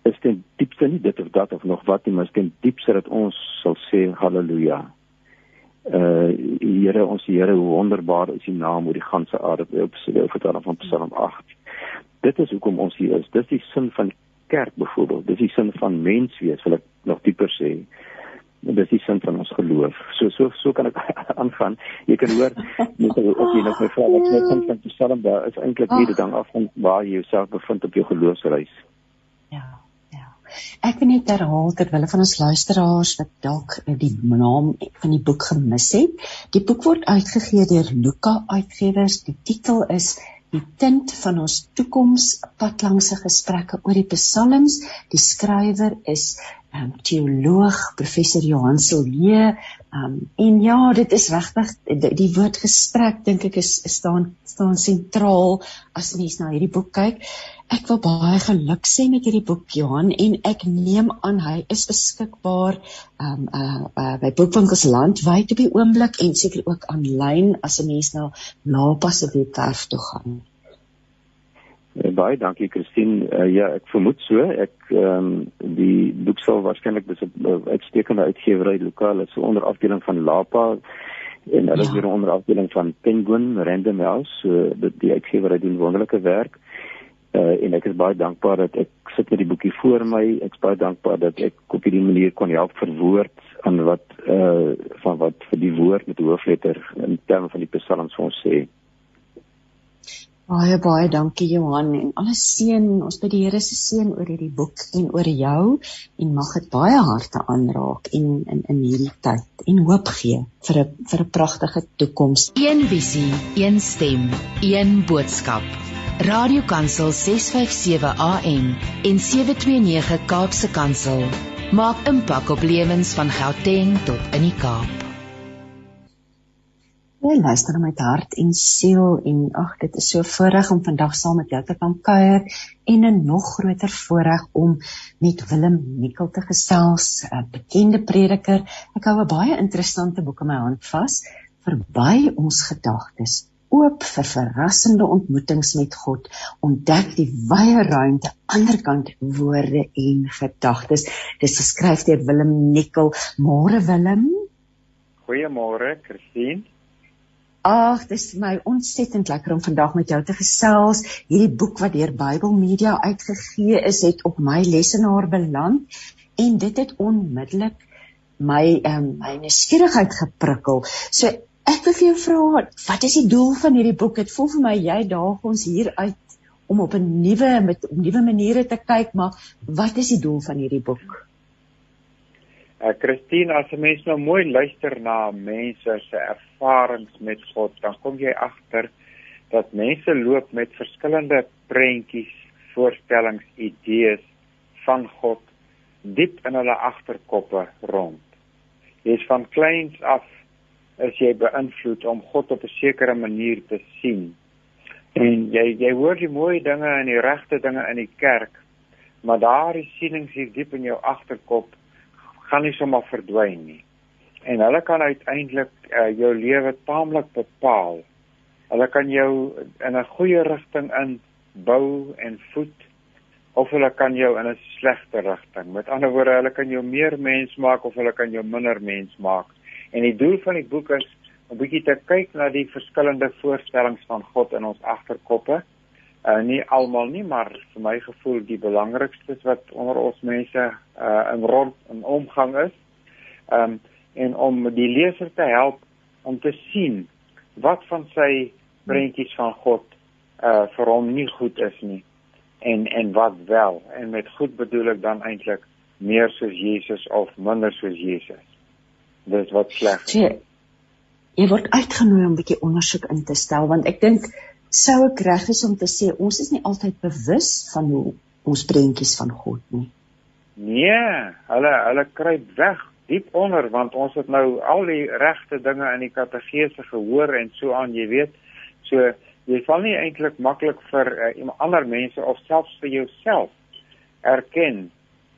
is ten diepste nie dit of dat of nog wat nie, maar ten diepste dat ons sal sê haleluja. Uh Here, ons Here, hoe wonderbaar is U naam oor die ganse aarde, op sy vertaling van Psalm 8. Dit is hoekom ons hier is. Dis die sin van kerk byvoorbeeld. Dis die sin van menswees, wil ek nog dieper sê. Uh dis die sin van ons geloof. So so so kan ek aangaan. Jy kan hoor net as jy nog my vra wat jy dink van Psalm daar is eintlik hier dan af van waar jy jouself bevind op jou geloofsreis. Ja, ja. Ek wil net herhaal ter wille van ons luisteraars wat dalk die naam van die boek gemis het. Die boek word uitgegee deur Luka Uitgewers. Die titel is die tint van ons toekoms pad langs se gesprekke oor die psalms. Die skrywer is um, teoloog professor Johan Silje. Um, en ja, dit is regtig die, die woord gesprek dink ek is, staan staan sentraal as mens na hierdie boek kyk. Ek wil baie geluk sê met hierdie boek Johan en ek neem aan hy is beskikbaar um uh, uh by boekwinkels landwyd op die oomblik en seker ook aanlyn as 'n mens na Lapa se webwerf toe gaan. Uh, baie dankie Christine. Uh, ja, ek vermoed so. Ek ehm um, die boek sal waarskynlik dis 'n uitstekende uitgewery lokaal is 'n onderafdeling van Lapa en hulle ja. weer 'n onderafdeling van Penguin Random House. So die, die uitgewery doen wonderlike werk. Uh, en ek is baie dankbaar dat ek sit met die boekie voor my. Ek is baie dankbaar dat ek op hierdie manier kon help verwoord aan wat uh van wat vir die woord met hoofletter in terme van die psalms ons sê. Baie baie dankie Johan en alles seën ons by die Here se seën oor hierdie boek en oor jou en mag dit baie harte aanraak en in in hierdie tyd en hoop gee vir 'n vir 'n pragtige toekoms. Een visie, een stem, een boodskap. Radiokansel 657 AM en 729 Kaapse Kansel maak impak op lewens van Gauteng tot in die Kaap. Jy luister met hart en siel en ag dit is so voorreg om vandag saam met jou te kan kuier en 'n nog groter voorreg om met Willem Nikkel te gesels, 'n bekende prediker. Ek hou 'n baie interessante boek in my hand vas, Verby ons gedagtes, oop vir verrassende ontmoetings met God, ontdek die wye ruimte aanderkant woorde en gedagtes. Dis geskryf deur Willem Nikkel. Môre Willem. Goeiemôre, Christine. Ag, dis vir my ontsettend lekker om vandag met jou te gesels. Hierdie boek wat deur Bybel Media uitgegee is, het op my lesenaar beland en dit het onmiddellik my um, my nuuskierigheid geprikkel. So ek wil vir jou vra, wat is die doel van hierdie boek? Dit voel vir my jy daag ons hier uit om op 'n nuwe met nuwe maniere te kyk, maar wat is die doel van hierdie boek? Uh, Christine, as 'n mens nou mooi luister na mense se ervarings met God, dan kom jy agter dat mense loop met verskillende prentjies, voorstellings, idees van God diep in hulle agterkoppe rond. Jy's van kleins af as jy beïnvloed om God op 'n sekere manier te sien. En jy jy hoor die mooi dinge en die regte dinge in die kerk, maar daardie sienings hier diep in jou agterkop gaan nie sommer verdwyn nie. En hulle kan uiteindelik uh, jou lewe taamlik bepaal. Hulle kan jou in 'n goeie rigting in bou en voed of hulle kan jou in 'n slegte rigting. Met ander woorde, hulle kan jou meer mens maak of hulle kan jou minder mens maak. En die doel van die boek is om bietjie te kyk na die verskillende voorstellings van God in ons agterkoppe uh nie almal nie maar vir my gevoel die belangrikstes wat onder ons mense uh in rond in omgang is. Um en om die leser te help om te sien wat van sy prentjies van God uh vir hom nie goed is nie en en wat wel en met goed bedoel ek dan eintlik meer soos Jesus of minder soos Jesus. Dis wat sleg. Jy word uitgenooi om 'n bietjie ondersoek in te stel want ek dink sou ek reg is om te sê ons is nie altyd bewus van hoe ons prentjies van God nie. Nee, hulle hulle kruip weg diep onder want ons het nou al die regte dinge in die kategese gehoor en so aan, jy weet. So jy val nie eintlik maklik vir uh, ander mense of selfs vir jouself erken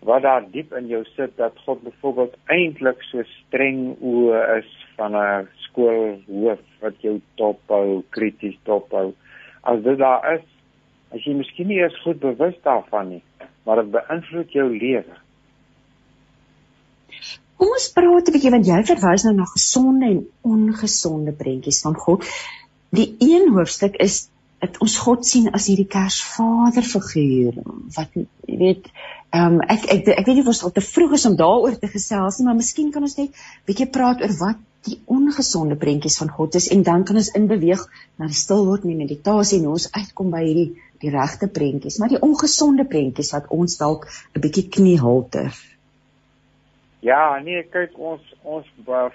wat daar diep in jou sit dat God byvoorbeeld eintlik so streng oë is van 'n skoolhoof wat jou dophou, krities dophou. As dit daar is, as jy miskien nie eens goed bewus daarvan nie, maar dit beïnvloed jou lewe. Kom ons praat 'n bietjie want jy verwys nou na gesonde en ongesonde prentjies van God. Die een hoofstuk is dat ons God sien as hierdie Kersvader figuur wat jy weet ehm um, ek, ek ek weet nie of ons al te vroeg is om daaroor te gesels nie maar miskien kan ons net bietjie praat oor wat die ongesonde prentjies van God is en dan kan ons inbeweeg na die stil word en die meditasie en ons uitkom by hierdie die regte prentjies, maar die ongesonde prentjies wat ons dalk 'n bietjie kniehalter. Ja, nee, kyk ons ons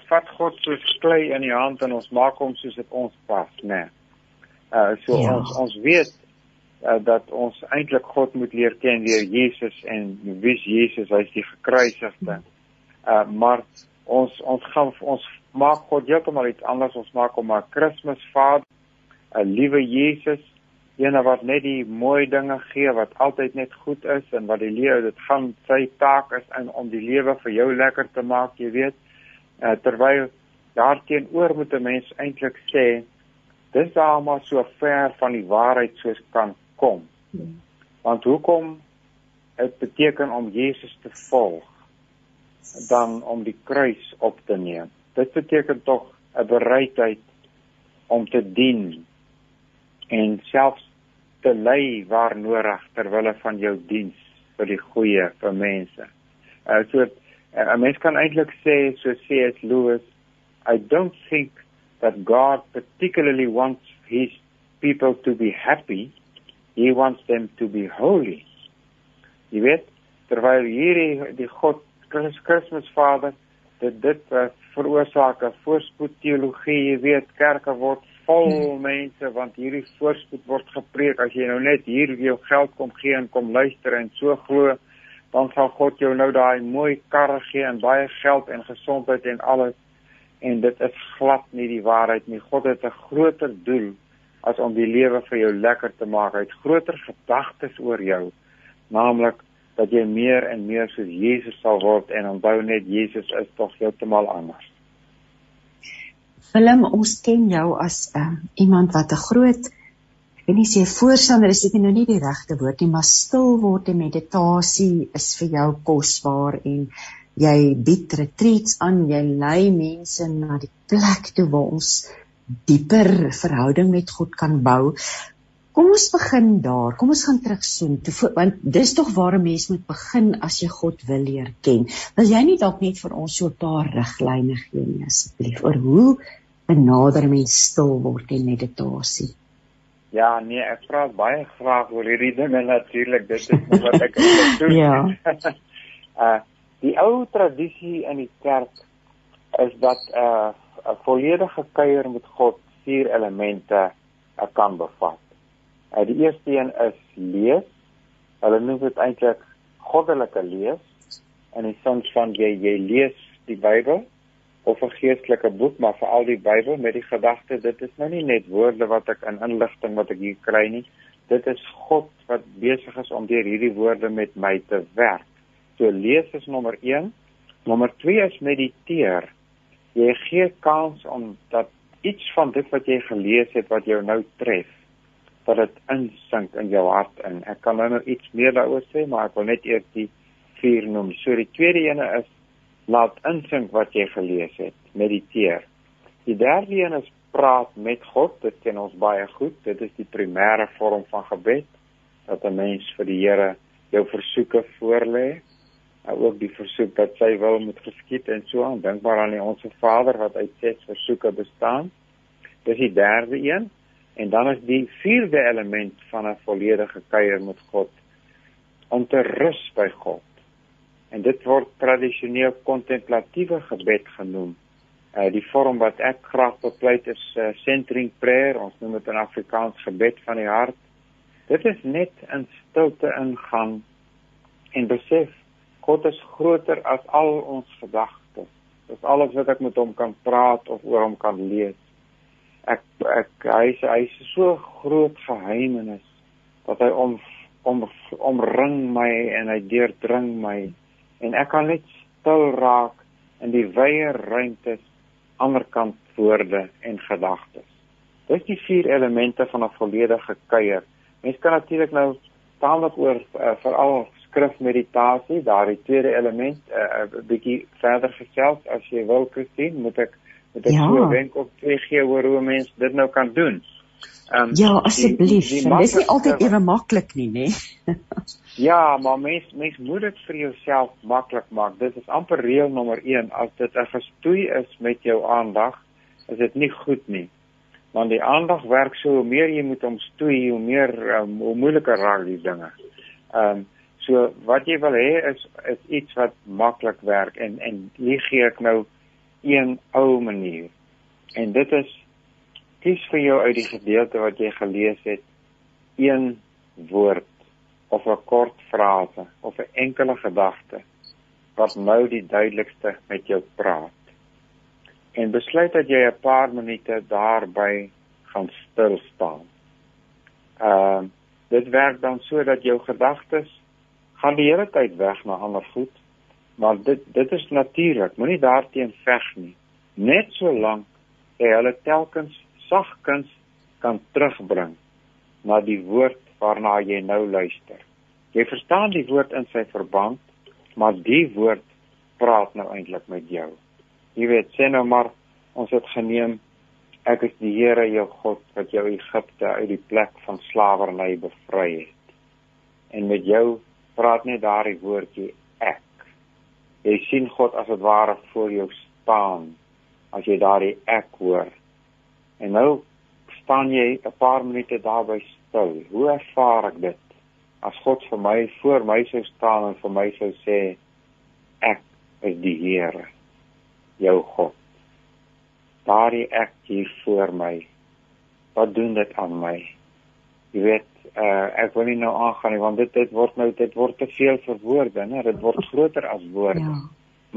vat God soos klei in die hand en ons maak hom soos dit ons pas, né? Nee. Uh so ja. ons ons weet uh, dat ons eintlik God moet leer ken deur Jesus en wie Jesus hy's die gekruisigde. Uh maar ons ons gaan ons maak God heeltemal iets anders. Ons maak hom 'n Kersvader, 'n liewe Jesus, een wat net die mooi dinge gee wat altyd net goed is en wat die lewe dit gaan sy taak is in om die lewe vir jou lekker te maak, jy weet. Uh terwyl daarteenoor moet 'n mens eintlik sê dis daar maar so ver van die waarheid soos kan kom. Hmm. Want hoekom dit beteken om Jesus te volg dan om die kruis op te neem. Dit beteken tog 'n bereidheid om te dien en selfs te lei waar nodig ter wille van jou diens vir die goeie vir mense. Uh so uh, 'n mens kan eintlik sê so as Lewis, I don't think that God particularly wants his people to be happy He wants them to be holy. Jy weet, terwyl hierdie die God Christus Vader dit dit uh, veroorsaak 'n voorspoed teologie, jy weet, kerke word vol hmm. mense want hierdie voorspoed word gepreek as jy nou net hier jou geld kom gee en kom luister en so glo, dan sal God jou nou daai mooi karre gee en baie geld en gesondheid en alles en dit is glad nie die waarheid nie. God het 'n groter doel as om die lewe vir jou lekker te maak. Hy het groter gedagtes oor jou, naamlik dat jy meer en meer soos Jesus sal word en onthou net Jesus is tog heeltemal anders. Willem, ons ken jou as uh, iemand wat 'n groot weet nie sê voorstander is dit nou nie die regte woord nie, maar stil word en meditasie is vir jou kosbaar en jy bied retreats aan, jy lei mense na die plek toe waar ons dieper verhouding met God kan bou. Kom ons begin daar. Kom ons gaan terugsoen toe want dis tog waar 'n mens moet begin as jy God wil leer ken. Wil jy nie dalk net vir ons so 'n paar riglyne gee nie asseblief oor hoe benader mens stil word en meditasie? Ja, nee, ek vra baie graag oor hierdie dinge natuurlik. Dit is wat ek doen. ja. uh die ou tradisie in die kerk is dat uh 'n volledige kuier met God vier elemente uh, kan bevat. Uh, die eerste een is lees. Hulle noem dit eintlik goddelike lees in die sin van jy jy lees die Bybel of 'n geestelike boek, maar veral die Bybel met die gedagte dit is nou nie net woorde wat ek in inligting wat ek hier kry nie. Dit is God wat besig is om deur hierdie woorde met my te werk. So lees is nommer 1. Nommer 2 is mediteer jy gee kans om dat iets van dit wat jy gelees het wat jou nou tref dat dit insink in jou hart en ek kan nou nog iets meer daaroor sê maar ek wil net eers die vier noem. So die tweede ene is laat insink wat jy gelees het, mediteer. Die derde een is praat met God, dit ken ons baie goed. Dit is die primêre vorm van gebed dat 'n mens vir die Here jou versoeke voorlê ook die versoek dat sy wil moet geskied en so aan dink maar aan die onsse Vader wat uit ses versoeke bestaan. Dis die derde een en dan is die vierde element van 'n volledige kuier met God om te rus by God. En dit word tradisioneel kontemplatiewe gebed genoem. Uh die vorm wat ek graag bepleit is uh, centering prayer, ons noem dit in Afrikaans gebed van die hart. Dit is net in stilte ingaan en besef God is groter as al ons gedagtes. Dis alles wat ek met hom kan praat of oor hom kan lees. Ek ek hy is hy is so groot geheimenis dat hy om om omring my en hy deurdring my en ek kan net stil raak in die wye ruimtes anderkant woorde en gedagtes. Dis die vier elemente van 'n volledige kuier. Mens kan natuurlik nou taamlik oor uh, veral skrifmeditasie, daardie tweede element 'n uh, uh, bietjie verder gesels as jy wil Christine, moet ek moet ek ja. so wenk op twee gee oor hoe mens dit nou kan doen. Um, ja, asseblief. Dit is nie altyd ewe maklik nie, nê? ja, maar mens mens moet dit vir jouself maklik maak. Dit is amper reël nommer 1 as dit 'n gestoei is met jou aandag, is dit nie goed nie. Want die aandag werk so hoe meer jy moet omstoei, hoe meer um, hoe moeiliker raak die dinge. Ehm um, So wat jy wil hê is is iets wat maklik werk en en hier gee ek nou een ou manier. En dit is kies vir jou uit die gedeelte wat jy gelees het een woord of 'n kort frase of 'n enkele gedagte wat nou die duidelikste met jou praat. En besluit dat jy 'n paar minute daarby gaan stil staan. Ehm uh, dit werk dan so dat jou gedagtes gaan die hele tyd weg na ander goed, maar dit dit is natuurlik. Moenie daarteen veg nie. Net so lank jy hulle telkens sagkens kan terugbring na die woord waarna jy nou luister. Jy verstaan die woord in sy verband, maar die woord praat nou eintlik met jou. Jy weet, sê nou maar ons het geneem ek is die Here jou God wat jou Egipte uit die plek van slawerny bevry het. En met jou praat net daardie woordjie. Jy sien God as dit ware voor jou staan as jy daardie ek hoor. En nou staan jy 'n paar minute daarby stil. Hoe ervaar ek dit? As God vir my voor my sou staan en vir my sou sê ek is die Here, jou God daardie ek hier voor my. Wat doen dit aan my? Jy weet, uh, ek wil nie nou aangaan nie want dit dit word nou dit word te veel vir woorde, né? Dit word groter as woorde. Ja.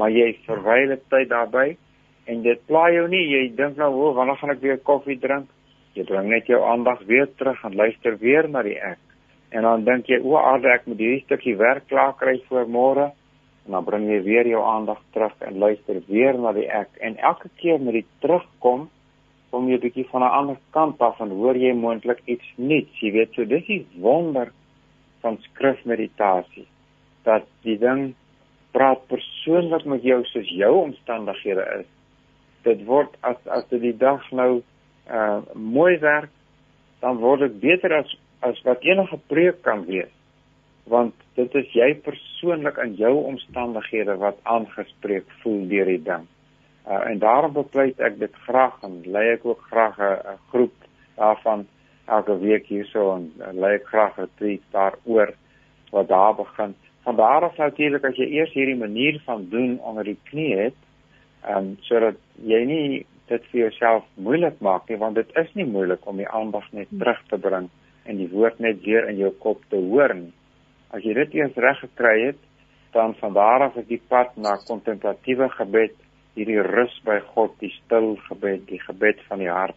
Maar jy verwyl dit tyd daarby en dit pla jou nie. Jy dink nou, "O, wanneer gaan ek weer koffie drink?" Jy bring net jou aandag weer terug en luister weer na die ek. En dan dink jy, "O, aarde ek moet hierdie stukkie werk klaar kry vir môre." en dan bring jy weer jou aandag terug en luister weer na die ek en elke keer met die terugkom kom jy 'n bietjie van 'n ander kant af en hoor jy moontlik iets nuuts jy weet. So dis die wonder van skrifmeditasie dat die ding praat persoonlik met jou soos jou omstandighede is. Dit word as as dit die dag nou uh mooi werk dan word dit beter as as wat enige preek kan wees. Want dit is jy persoonlik in jou omstandighede wat aangespreek voel deur die ding. Uh, en daarom bepleit ek dit graag en lei ek ook graag 'n groep daarvan elke week hierso en uh, lei ek graag 'n tweet daaroor wat daar begin. Van daar af natuurlik as jy eers hierdie manier van doen onder die knie het, ehm um, sodat jy nie dit vir jouself moeilik maak nie want dit is nie moeilik om die aandag net terug te bring en die woord net weer in jou kop te hoor nie. As jy dit eens reg gekry het, dan van daar af is die pad na kontemplatiewe gebed, hierdie rus by God, die stil gebed, die gebed van die hart,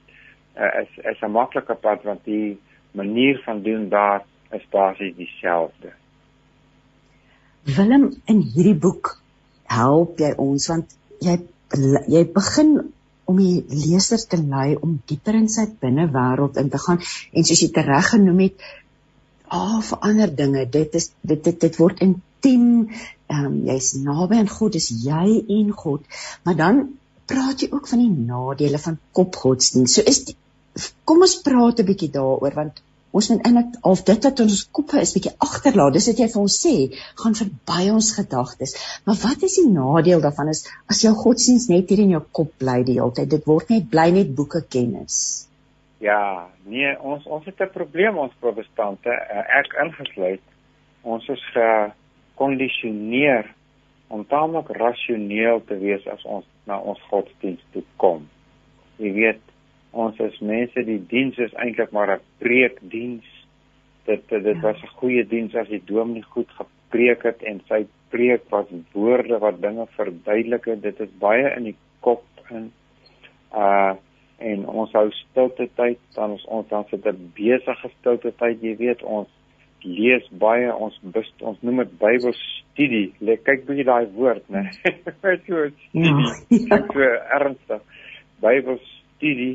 uh, is is 'n maklike pad want die manier van doen daar is basies dieselfde. Willem in hierdie boek help jy ons want jy jy begin om die leser te lei om dieper in sy binnewêreld in te gaan en soos jy tereg genoem het ah vir ander dinge dit is dit dit, dit word intiem ehm um, jy's naby aan God dis jy en God. Maar dan praat jy ook van die nadele van kopgodsdienst. So is die, kom ons praat 'n bietjie daaroor want ons moet eintlik al dit wat ons koppe is bietjie agterlaat dis wat jy vir ons sê gaan verby ons gedagtes. Maar wat is die nadeel daarvan? Is as jou godsdienst net hier in jou kop bly die hele tyd dit word net bly net boeke kennis Ja, nee, ons ons het 'n probleem ons protestante, eh, ek ingesluit. Ons is gekondisioneer om taamlik rasioneel te wees as ons na ons godsdienst toe kom. Jy weet, ons is mense die diens is eintlik maar 'n preekdiens. Dit dit ja. was 'n goeie diens as die dominee goed gepreek het en sy preek was woorde wat dinge verduidelik het. Dit is baie in die kop in uh en ons hou stilte tyd dan ons ons dan sit 'n besige stilte tyd jy weet ons lees baie ons best, ons noem dit Bybelstudie lê kyk bietjie daai woord nê wat so studie ja. so ernstig. Bybelstudie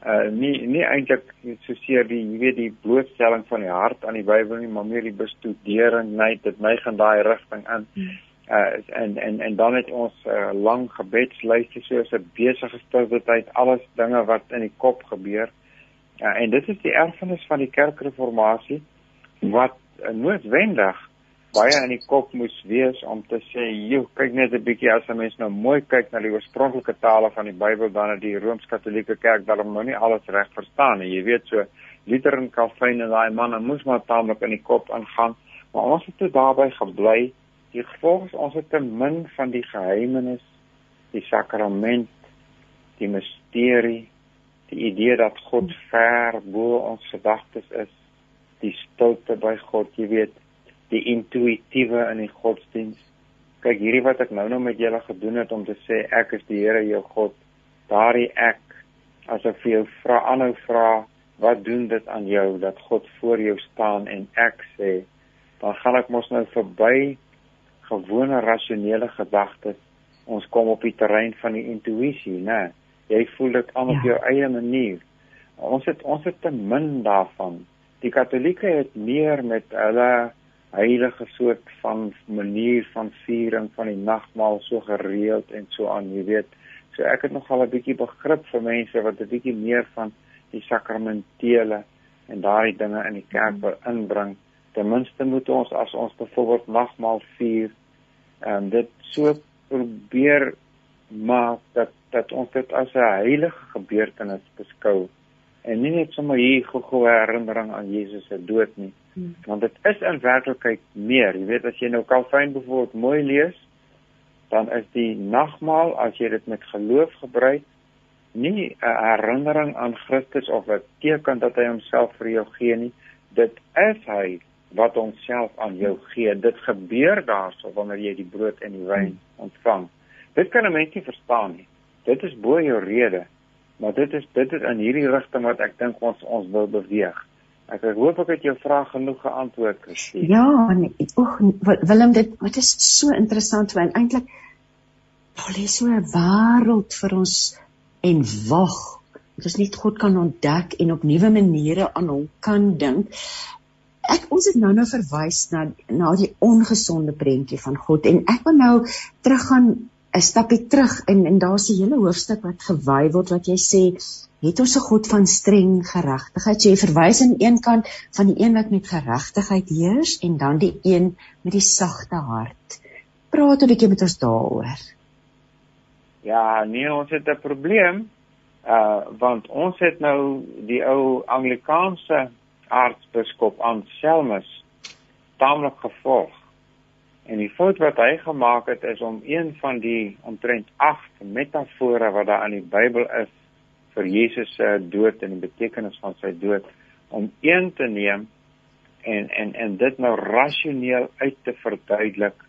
uh nie nie eintlik so seer die jy weet die blootstelling van die hart aan die Bybel nie maar meer die bestudering net dit my gaan daai rigting in. Hmm. Uh en en en dan het ons 'n uh, lang gebedslyste soos 'n besige stilte tyd alles dinge wat in die kop gebeur. Uh, en dit is die erfenis van die kerkreformatie wat noodwendig baie in die kop moes wees om te sê, "Joe, kyk net 'n bietjie as 'n mens nou mooi kyk na die oorspronklike tale van die Bybel dan het die Rooms-Katolieke Kerk daarom nou nie alles reg verstaan nie. Jy weet so Luther en Calvin en daai manne moes maar taamlik in die kop ingaan, maar ons het toe daarbey gebly Die gevolg is ons het te min van die geheimenis, die sakrament, die misterie, die idee dat God ver bo ons gedagtes is, die stilte by God, jy weet, die intuïtiewe in die godsdiens. Kyk hierdie wat ek nou nou met julle gedoen het om te sê ek is die Here jou God. Daardie ek as ek vir jou vra aanhou vra wat doen dit aan jou dat God voor jou staan en ek sê dan gaan ek mos nou verby gewone rasionele gedagtes ons kom op die terrein van die intuïsie nê jy voel dit aan ja. op jou eie manier ons het ons het te min daarvan die katolieke het meer met hulle heilige soort van manier van viering van die nagmaal so gereeld en so aan jy weet. So ek het nogal 'n bietjie begrip vir mense wat 'n bietjie meer van die sakramentele en daai dinge in die kerk wil inbring. Ten minste moet ons as ons byvoorbeeld nagmaal vier, ehm um, dit so probeer maak dat dat ons dit as 'n heilige gebeurtenis beskou en nie net sommer hier gou-gou herinnering aan Jesus se dood nie. Hmm. Want dit is in werklikheid meer. Jy weet as jy nou Calvin byvoorbeeld mooi lees, dan is die nagmaal as jy dit met geloof gebruik nie 'n herinnering aan Christus of 'n teken dat hy homself vir jou gee nie. Dit is hy wat homself aan jou gee. Dit gebeur daarso wanneer jy die brood en die wyn ontvang. Dit kan 'n mens nie verstaan nie. Dit is bo jou rede. Maar dit is dit is in hierdie rigting wat ek dink ons ons wil beweeg. Ek hoop ek het jou vraag genoeg geantwoord, Christine. Ja, nee, oek Willem dit wat is so interessant want eintlik daar lê so 'n wêreld vir ons en wag. Dat ons net God kan ontdek en op nuwe maniere aan hom kan dink. Ek ons het nou nou verwys na na die ongesonde prentjie van God en ek wil nou teruggaan 'n stapie terug en en daar's 'n hele hoofstuk wat gewy word wat jy sê het ons 'n God van streng geregtigheid. Jy verwys aan een kant van die een wat met geregtigheid heers en dan die een met die sagte hart. Praat 'n bietjie met ons daaroor. Ja, nee, ons het 'n probleem. Uh want ons het nou die ou Anglikaanse aartsbiskop Anselmus taamlik gevolg. En die fout wat hy gemaak het is om een van die omtrent 8 metafore wat daar in die Bybel is vir Jesus se dood en die betekenis van sy dood om een te neem en en en dit nou rasioneel uit te verduidelik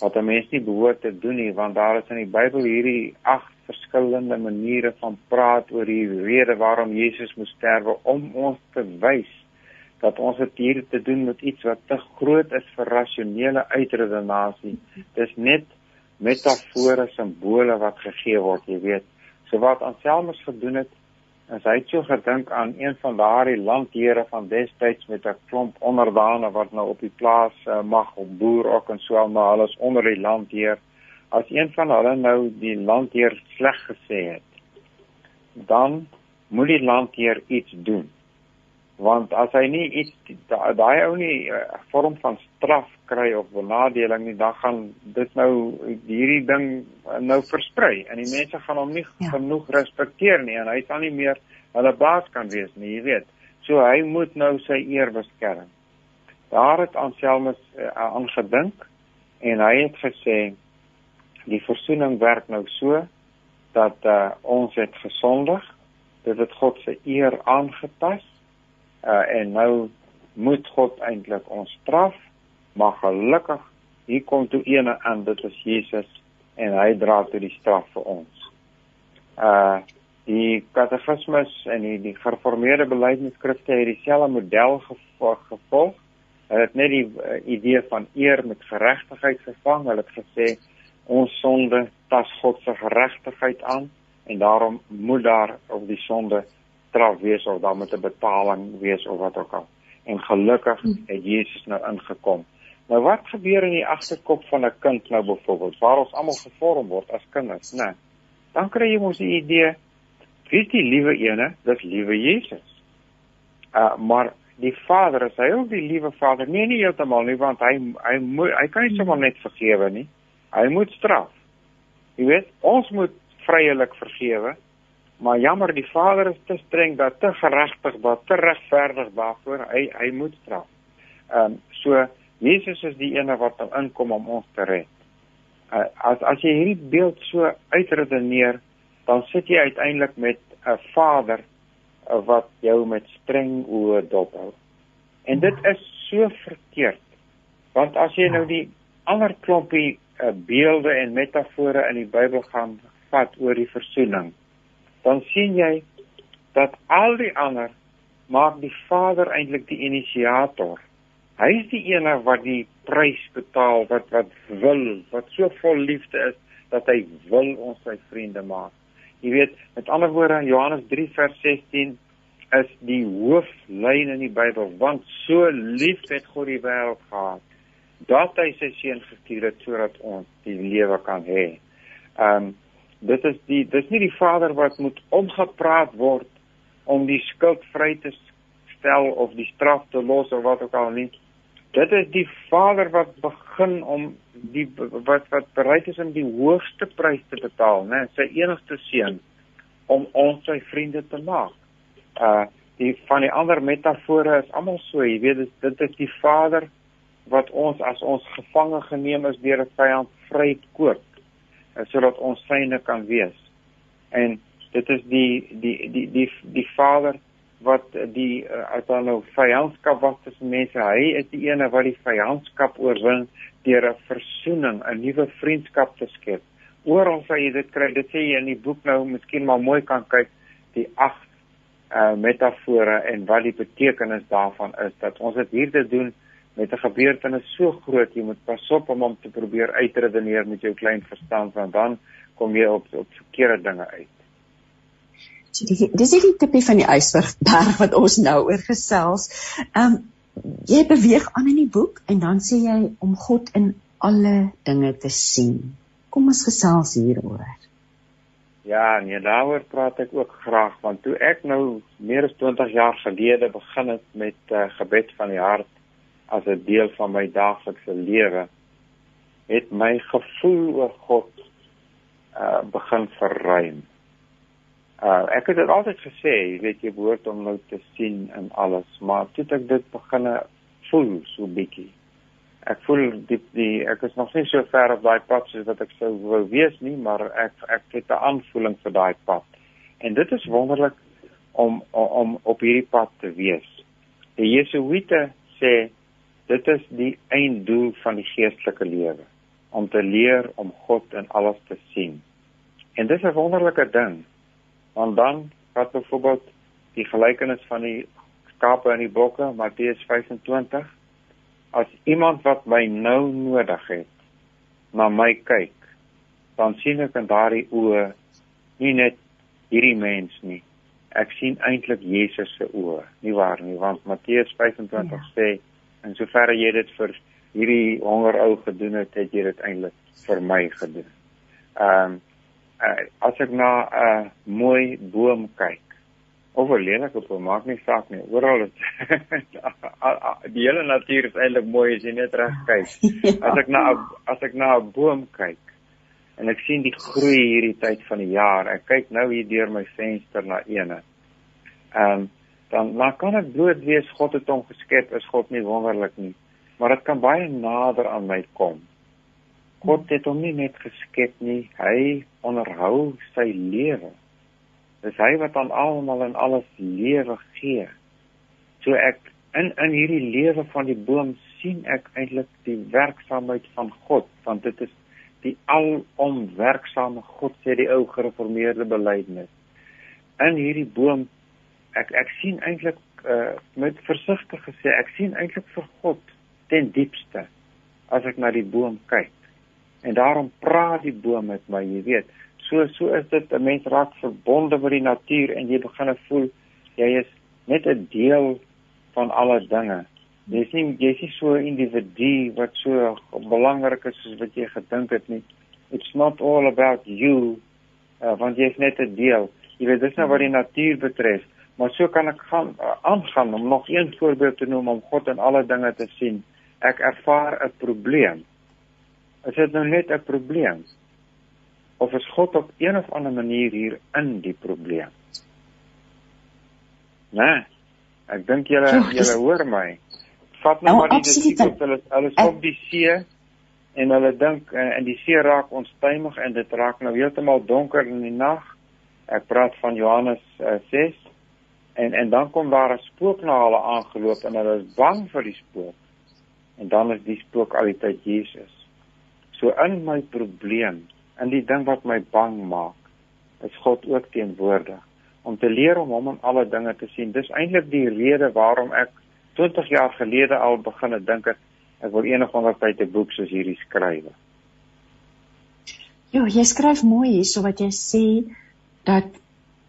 wat 'n mens nie behoort te doen nie want daar is in die Bybel hierdie agt verskillende maniere van praat oor die rede waarom Jesus moes sterwe om ons te wys dat ons het hier te doen met iets wat te groot is vir rasionele uitredenasie. Dis net metafore, simbole wat gegee word, jy weet. So wat Anselmus gedoen het, En hy het so gedink aan een van daardie landheere van destyds met 'n klomp onderdane wat nou op die plaas uh, mag op boer ook en so maar hulle is onder die landheer. As een van hulle nou die landheer sleg gesê het, dan moet die landheer iets doen want as hy nie iets daai ou nie 'n uh, vorm van straf kry of benadeling nie dan gaan dit nou hierdie ding uh, nou versprei. En die mense gaan hom nie ja. genoeg respekteer nie en hy sal nie meer hulle baas kan wees nie jy weet. So hy moet nou sy eer beskerm. Daar het Anselmus uh, aangedink uh, en hy het gesê die versoening werk nou so dat uh, ons het gesondig. Dit het God se eer aangepas uh, en nou moet God eintlik ons straf maar gelukkig hier kom toe ene aan dit is Jesus en hy dra toe die straf vir ons. Uh die katekismes en die, die gereformeerde belydenisskrifte het dieselfde model gevolg. gevolg. Hulle het net die uh, idee van eer met geregtigheid gevang. Hulle het gesê ons sonde tas God se geregtigheid aan en daarom moet daar op die sonde straf wees of dan met 'n betaling wees of wat ook al. En gelukkig hm. het Jesus nou ingekom. Nou wat gebeur in die agterkop van 'n kind nou byvoorbeeld waar ons almal gevorm word as kinders, né? Dan kry jy mos die idee wie die liewe ene, dis liewe Jesus. Uh maar die Vader, is hy ook die liewe Vader? Nee, nie heeltemal nie, want hy hy moet hy kan nie sommer net vergewe nie. Hy moet straf. Jy weet, ons moet vryelik vergewe Maar jammer, die Vader is te streng, dat te geregtig, dat te regverdig daarvoor. Hy hy moet straf. Ehm um, so Jesus is die ene wat nou inkom om ons te red. Uh, as as jy hierdie beeld so uitredeneer, dan sit jy uiteindelik met 'n Vader wat jou met streng oë dophou. En dit is so verkeerd. Want as jy nou die ander klompie uh, beelde en metafore in die Bybel gaan vat oor die versoening, dan sien jy dat al die ander maak die Vader eintlik die inisiator. Hy is die een wat die prys betaal wat wat wil, wat so vol liefde is dat hy wil ons sy vriende maak. Jy weet, met ander woorde Johannes 3 vers 16 is die hooflyn in die Bybel, want so lief het God die wêreld gehad dat hy sy seun gestuur het sodat ons die lewe kan hê. Ehm um, dit is die dis nie die Vader wat moet omgepraat word om die skuld vry te stel of die straf te los of wat ook al nie. Dit is die Vader wat begin om die wat wat bereid is om die hoogste prys te betaal, né, sy enigste seun om ons sy vriende te maak. Uh die van die ander metafore is almal so, jy weet dit dit is die Vader wat ons as ons gevange geneem is deur 'n vyand vrykoop sodat ons syne kan wees. En dit is die die die die die Vader wat die uh, as dan nou vyandskap was tussen mense, hy is die een wat die vyandskap oorwin deur 'n versoening, 'n nuwe vriendskap te skep. Oral sal jy dit kry. Dit sê jy in die boek nou, miskien maar mooi kan kyk die agt uh metafore en wat die betekenis daarvan is dat ons dit hier te doen met 'n gebeurtenis so groot, jy moet pas op om hom te probeer uitredeneer met jou klein verstand want dan kom jy op op verkeerde dinge uit. So die dis is die tipie van die ysberg wat ons nou oor gesels. Ehm um, jy beweeg aan in die boek en dan sê jy om God in alle dinge te sien. Kom ons gesels hieroor. Ja, nee, daaroor praat ek ook graag want toe ek nou meer as 20 jaar gelede begin het met uh, gebed van die hart as 'n deel van my daaglikse lewe het my gevoel oor God uh begin verruim. Uh ek het dit altyd gesê, jy weet jy behoort om nou te sien in alles, maar toe ek dit begin voel so bietjie. Ek voel die die ek is nog nie so ver op daai pad soos wat ek sou wou wees nie, maar ek ek het 'n aanvoeling vir daai pad. En dit is wonderlik om om, om op hierdie pad te wees. Die Jesuïte sê Dit is die einddoel van die geestelike lewe om te leer om God in alles te sien. En dis 'n wonderlike ding. Want dan wat byvoorbeeld die gelykenis van die skape en die bokke, Matteus 25, as iemand wat my nou nodig het, na my kyk, dan sien ek in daardie oë nie net hierdie mens nie. Ek sien eintlik Jesus se oë, nie waar nie, want Matteus 25 ja. sê En sover jy dit vir hierdie honger ou gedoen het, het jy dit eintlik vir my gedoen. Ehm um, uh, as ek na 'n uh, mooi boom kyk, of 'n lelike boom, maak nie saak nie. Oral is die hele natuur is eintlik mooi as jy net reg kyk. As ek na as ek na 'n boom kyk en ek sien die groei hierdie tyd van die jaar. Ek kyk nou hier deur my venster na eene. Ehm um, dan maar kan ek bloot wees God het hom geskep, is God nie wonderlik nie, maar dit kan baie nader aan my kom. God het hom nie net geskep nie, hy onderhou sy lewe. Dis hy wat aan almal en alles lewe gee. So ek in in hierdie lewe van die boom sien ek eintlik die werksaamheid van God, want dit is die alomwerksame God sê die ou gereformeerde belydenis. In hierdie boom ek ek sien eintlik uh, met versigtig gesê ek sien eintlik vir God ten diepste as ek na die boom kyk. En daarom praat die boom met my jy weet. So so is dit 'n mens raak verbonde met die natuur en jy begin voel jy is net 'n deel van alle dinge. Jy sien jy is so 'n individu wat so belangrik is soos wat jy gedink het nie. It's not all about you uh, want jy is net 'n deel. Jy weet dis nou wat die natuur betref Maar so kan ek gaan uh, aangaan om nog een voorbeeld te noem om God in alle dinge te sien. Ek ervaar 'n probleem. Is dit nou net 'n probleem? Of is God op een of ander manier hier in die probleem? Nee. Ek dink julle julle hoor my. Vat nou, nou maar die disippels, hulle hulle is op die see en hulle dink in die see raak onstuimig en dit raak nou heeltemal donker in die nag. Ek praat van Johannes uh, En en dan kom daar 'n spook na hulle aangeloop en hulle is bang vir die spook. En dan is die spook altyd Jesus. So in my probleem, in die ding wat my bang maak, is God ook teenwoordig om te leer om hom in alle dinge te sien. Dis eintlik die rede waarom ek 20 jaar gelede al begin het dink ek wil enigiets uit 'n boek soos hierdie skryf. Ja, jy skryf mooi hierso wat jy sê dat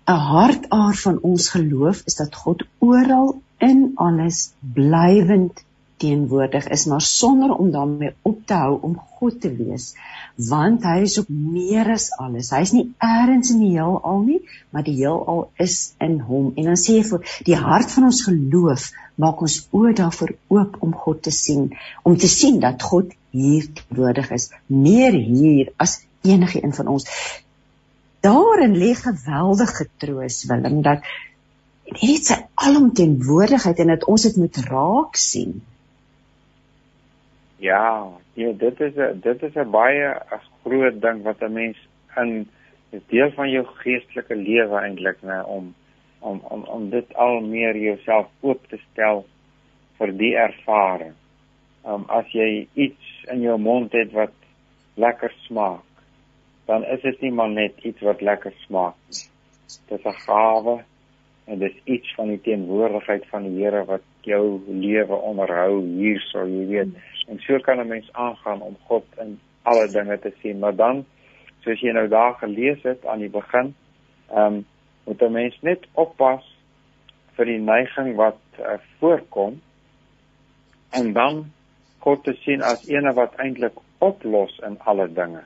'n hartaar van ons geloof is dat God oral in alles blywend teenwoordig is, maar sonder om daarmee op te hou om God te wees, want hy is ook meer as alles. Hy is nie eers in die heelal nie, maar die heelal is in hom. En dan sê jy vir die hart van ons geloof maak ons oë daarvoor oop om God te sien, om te sien dat God hier teenwoordig is, meer hier as enige een van ons. Daarin lê geweldige troos, Willem, dat dit sy alomteenwoordigheid en dat ons dit moet raak sien. Ja, ja, dit is 'n dit is 'n baie groot ding wat 'n mens in deel van jou geestelike lewe eintlik, né, om om om om dit al meer jouself oop te stel vir die ervaring. Um as jy iets in jou mond het wat lekker smaak, dan is dit nie maar net iets wat lekker smaak nie. Dit is 'n gawe en dit is iets van die teenwoordigheid van die Here wat jou lewe onderhou hier sou jy weet. En so kan 'n mens aangaan om God in alle dinge te sien. Maar dan soos jy nou daar gelees het aan die begin ehm um, moet 'n mens net oppas vir die neiging wat uh, voorkom en dan God te sien as eene wat eintlik oplos in alle dinge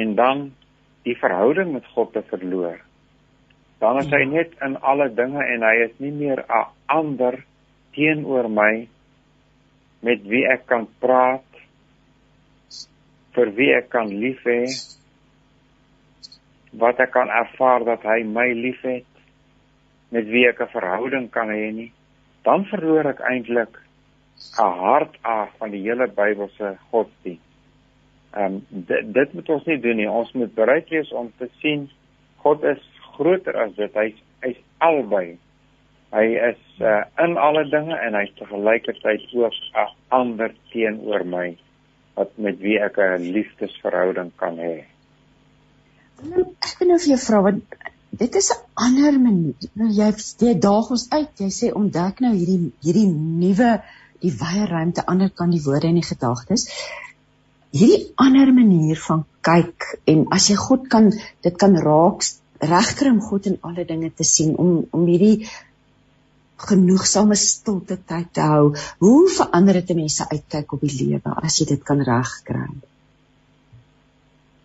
en dan die verhouding met God te verloor dan is hy ja. net in alle dinge en hy is nie meer 'n ander teenoor my met wie ek kan praat vir wie ek kan lief hê wat ek kan ervaar dat hy my liefhet met wie ek 'n verhouding kan hê nie dan verloor ek eintlik 'n hart af van die hele Bybelse godsdienst. Ehm um, dit, dit moet ons nie doen nie. Ons moet bereid wees om te sien God is groter as dit. Hy's hy's albei. Hy is uh, in alle dinge en hy's te gelykertyd ook ander teenoor my wat met wie ek 'n liefdesverhouding kan hê. Ek weet nou vir jou vra wat dit is 'n ander manier. Nou jy jy daag ons uit. Jy sê ontdek nou hierdie hierdie nuwe die wye ruimte ander kan die woorde en die gedagtes. Hierdie ander manier van kyk en as jy God kan dit kan raak regkry om God in alle dinge te sien om om hierdie genoegsame stilte tyd te hou. Hoe verander dit mense uitkyk op die lewe as jy dit kan regkry?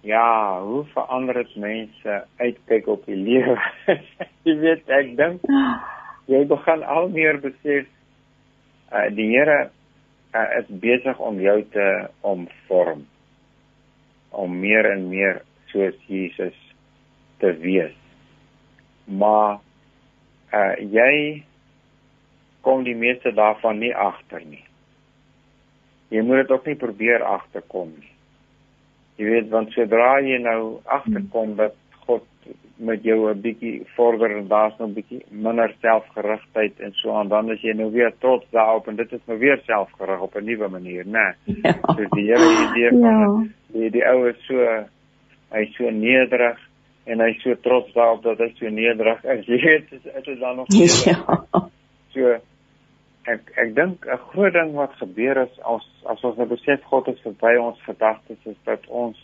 Ja, hoe verander dit mense uitkyk op die lewe? jy weet, ek dink jy begin al meer besef uh, die Here uh, is besig om jou te omvorm om meer en meer soos Jesus te wees. Maar uh jy kom die meeste daarvan nie agter nie. Jy moet dit ook nie probeer agterkom nie. Jy weet want sodra jy nou agterkom dat met jou 'n bietjie vorder en daar's nog 'n bietjie minder selfgerigtheid en so aan dan as jy nou weer trots daarop en dit is nou weer selfgerig op 'n nuwe manier, né? Ja. So die hele idee van ja. die die ou is so hy's so nederig en hy so trots daarop dat hy so nederig is. Jy weet, dit is dan nog ja. so ek ek dink 'n groot ding wat gebeur is as as ons nou besef God is verby ons gedagtes is dat ons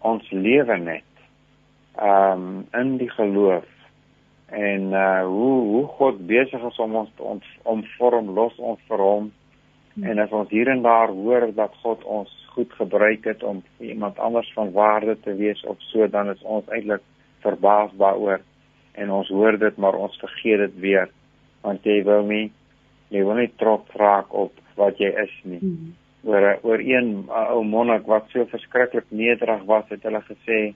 ons lewe net um, in die geloof en uh hoe hoe God besig is om ons te omvorm los ons vir hom. En as ons hier en daar hoor dat God ons goed gebruik het om iemand anders van waarde te wees of so dan is ons eintlik verbaas daaroor. En ons hoor dit maar ons vergeet dit weer. Want jy wil nie jy wil nie trots raak op wat jy is nie. Hmm. oor oor een ou monnik wat so verskriklik nederig was het hulle gesê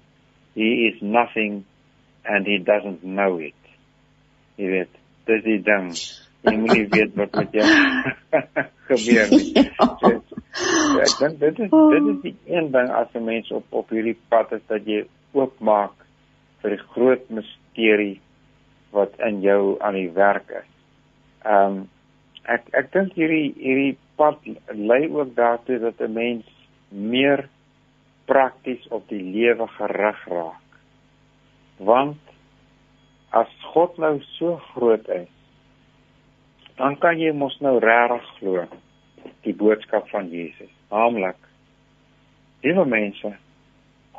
he is nothing and he doesn't know it jy weet dis die ding jy moet nie weet wat met jou gebeur nie ja. Ja, ek dink dit is dit is die een ding as 'n mens op op hierdie pad is dat jy oopmaak vir die groot misterie wat in jou aan die werk is. Ehm um, ek ek dink hierdie hierdie pad lei ook daartoe dat 'n mens meer prakties op die lewe gerig raak. Want as God nou so groot is, dan kan jy mos nou regtig glo die boodskap van Jesus. Naamlik, liewe mense,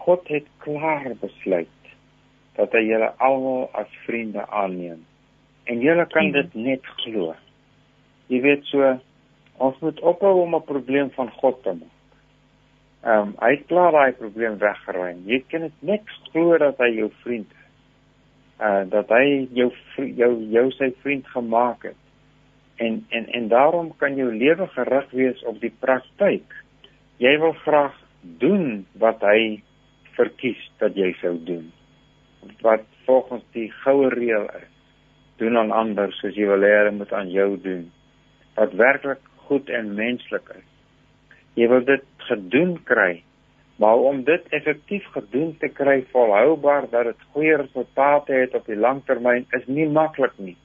God het klaar besluit dat hy julle almal as vriende aanneem. En julle kan dit net glo. Jy weet so, ons moet ophou om 'n probleem van God te maak. Ehm um, hy het klaar daai probleem weggeruim. Jy kan dit net glo dat hy jou vriend is. Uh dat hy jou jou jou sy vriend gemaak het en en en daarom kan jou lewe gerig wees op die praktyk. Jy wil graag doen wat hy verkies dat jy sou doen. Wat volgens die goue reël is. Doen aan ander soos jy wil hê hulle moet aan jou doen. Wat werklik goed en menslik is. Jy wil dit gedoen kry. Maar om dit effektief gedoen te kry volhoubaar dat dit goeie resultate het op die langtermyn is nie maklik nie.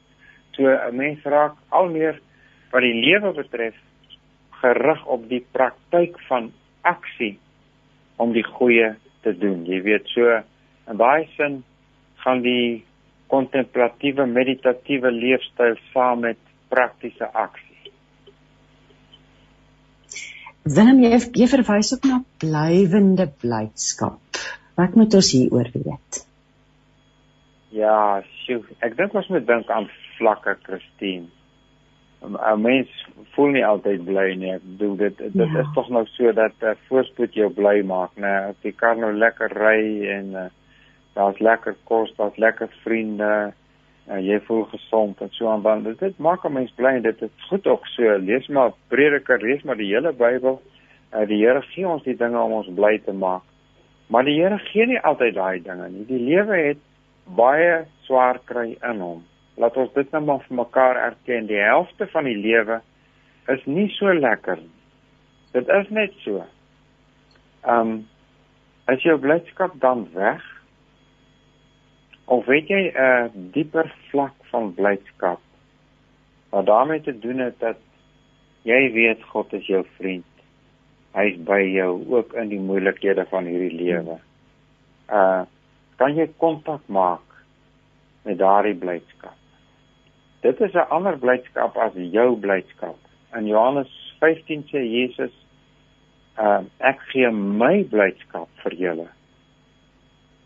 So 'n mens raak al meer wat die lewe betref gerig op die praktyk van aksie om die goeie te doen. Jy weet so in baie sin gaan die kontemplatiewe meditatiewe leefstyl saam met praktiese aksie. Willem jy jy verwys ook na blywende blydskap. Wat moet ons hier oor weet? Ja, sjoe, ek dink ons moet dink aan vlakke Christine. 'n Mens voel nie altyd bly nie. Ek bedoel dit dit ja. is tog nou so dat uh, voorspoed jou bly maak, né? As jy kan nou lekker ry en uh, daar's lekker kos, daar's lekker vriende, uh, jy voel gesond en so aan dan dit, dit maak 'n mens bly en dit is goed ook so. Lees maar Prediker, lees maar die hele Bybel. Uh, die Here gee ons die dinge om ons bly te maak. Maar die Here gee nie altyd daai dinge nie. Die lewe het baie swaar kry in hom laat ons dit nou maar vir mekaar erken. Die helfte van die lewe is nie so lekker nie. Dit is net so. Ehm um, as jou blydskap dan weg of weet jy 'n uh, dieper vlak van blydskap wat daarmee te doen het dat jy weet God is jou vriend. Hy's by jou ook in die moeilikhede van hierdie lewe. Uh kan jy kontak maak met daardie blydskap? Dit is 'n ander blydskap as jou blydskap. In Johannes 15 sê Jesus, uh, ek gee my blydskap vir julle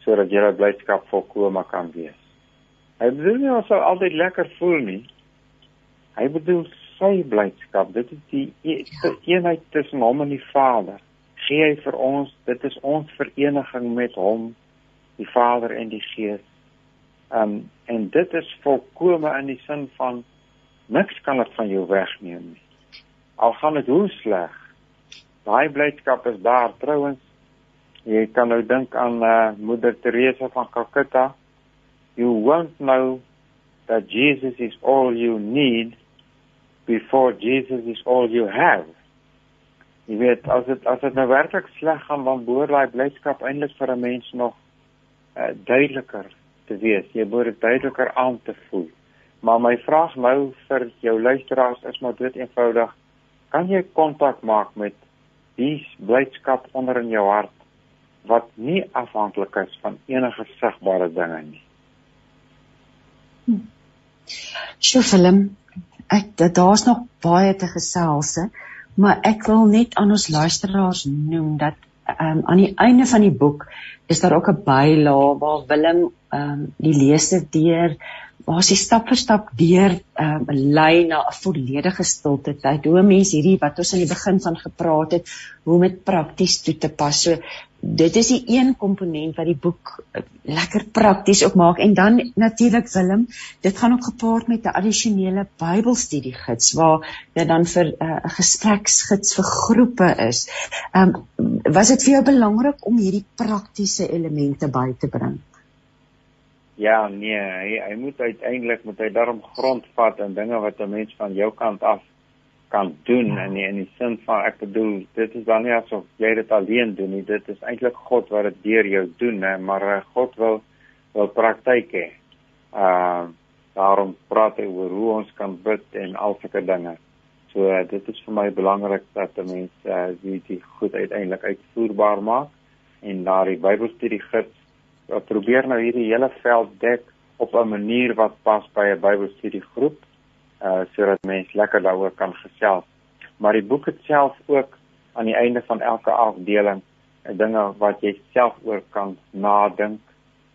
sodat julle blydskap volkome kan wees. Hy bedoel nie ons sal altyd lekker voel nie. Hy bedoel sy blydskap. Dit is die e-, eenheid tussen hom en die Vader. Gee hy vir ons, dit is ons vereniging met hom, die Vader en die Gees. Um en dit is volkome in die sin van niks kan dit van jou wegneem nie. Al gaan dit hoe sleg. Daai blydskap is daar trouens. Jy kan nou dink aan uh, Moeder Teresa van Calcutta. You won't know that Jesus is all you need before Jesus is all you have. Jy weet as dit as dit nou werklik sleg gaan dan behoort daai blydskap eintlik vir 'n mens nog uh, duideliker te wees. Jy moet dit duideliker aan te voel. Maar my vraag nou vir jou luisteraars is maar dood eenvoudig. Kan jy kontak maak met die blydskap onder in jou hart wat nie afhanklik is van enige sigbare dinge nie? Hm. Sjoe Willem, ek daar's nog baie te gesels, maar ek wil net aan ons luisteraars noem dat um, aan die einde van die boek is daar ook 'n bylaag waar Willem um, die leser deur sy stap vir stap deur um, lei na 'n volledige stilte tyd. Hoe mense hierdie wat ons aan die begin van gepraat het, hoe om dit prakties toe te pas. So dit is die een komponent wat die boek uh, lekker prakties ook maak en dan natuurlik Willem dit gaan ook gepaard met 'n addisionele Bybelstudie gids waar dit dan vir uh, 'n uh, gespreksgids vir groepe is. Ehm um, was dit vir jou belangrik om hierdie praktiese elemente by te bring? Ja, nee, hy, hy moet uiteindelik moet hy daarom grondvat en dinge wat 'n mens van jou kant af kan doen ja. in die, in die sin van ek bedoel dit is dan nie asof jy dit alleen doen nie dit is eintlik God wat dit deur jou doen hè maar uh, God wil wil praktyk hê. Uh Daarom praat hy oor hoe ons kan bid en al sulke dinge. So uh, dit is vir my belangrik dat 'n mens uh, die die goed uiteindelik uitvoerbaar maak en daardie Bybelstudie gids wat probeer nou hierdie hele veld dek op 'n manier wat pas by 'n Bybelstudie groep uh sodat mense lekker daaroor kan gesels. Maar die boek self ook aan die einde van elke afdeling en dinge wat jy self oor kan nadink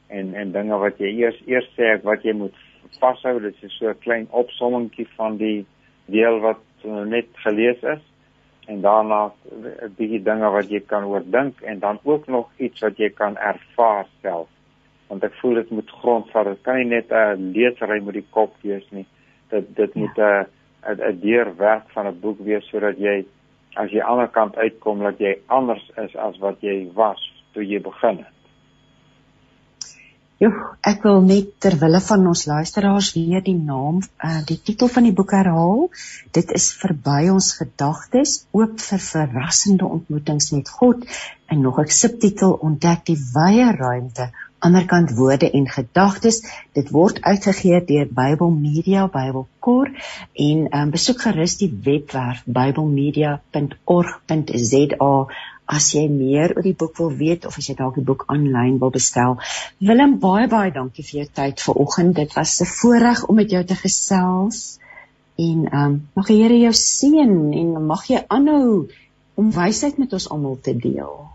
en en dinge wat jy eers eers sê wat jy moet vashou. Dit is so 'n klein opsommingkie van die deel wat net gelees is. En daarna 'n bietjie dinge wat jy kan oordink en dan ook nog iets wat jy kan ervaar self. Want ek voel dit moet grondvat. Dit kan nie net 'n lesery met die kop wees nie dit dit ja. moet 'n 'n deurwerk van 'n boek wees sodat jy as jy aan die ander kant uitkom dat jy anders is as wat jy was toe jy begin het. Jo, ek wil net ter wille van ons luisteraars weer die naam, uh, die titel van die boek herhaal. Dit is verby ons gedagtes, oop vir verrassende ontmoetings met God en nog 'n subtitel ontdek die wye ruimte anderkant woorde en gedagtes. Dit word uitgegee deur Bybel Media Bybelkor en um, besoek gerus die webwerf biblemedia.org.za as jy meer oor die boek wil weet of as jy dalk die boek aanlyn wil bestel. Willem, baie baie dankie vir jou tyd vanoggend. Dit was 'n voorreg om met jou te gesels. En ehm um, mag die Here jou seën en mag jy aanhou om wysheid met ons almal te deel.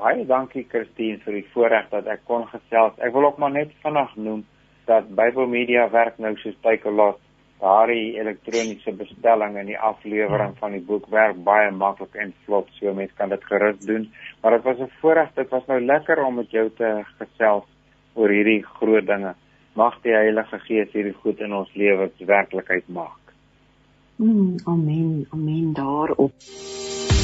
Baie dankie Christine vir die voorreg dat ek kon gesels. Ek wil ook maar net vinnig noem dat Bible Media werk nou soos Takealot. Daardie elektroniese bestelling en die aflewering van die boek werk baie maklik en vlot. So mense kan dit gerus doen. Maar dit was 'n voorreg. Dit was nou lekker om met jou te gesels oor hierdie groot dinge. Mag die Heilige Gees hierdie goed in ons lewens werklikheid maak. Mm, amen. Amen daarop.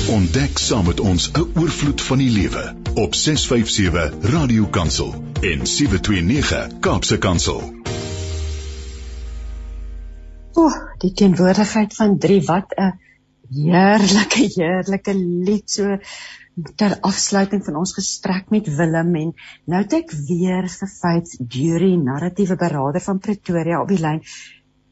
Ontdek saam met ons 'n oorvloed van die lewe op 657 Radio Kansel en 729 Kaapse Kansel. O, oh, die teenwoordigheid van 3 wat 'n heerlike heerlike lied so ter afsluiting van ons gesprek met Willem en nou het ek weer vir Faith Dury narratiewe beraader van Pretoria op die lyn.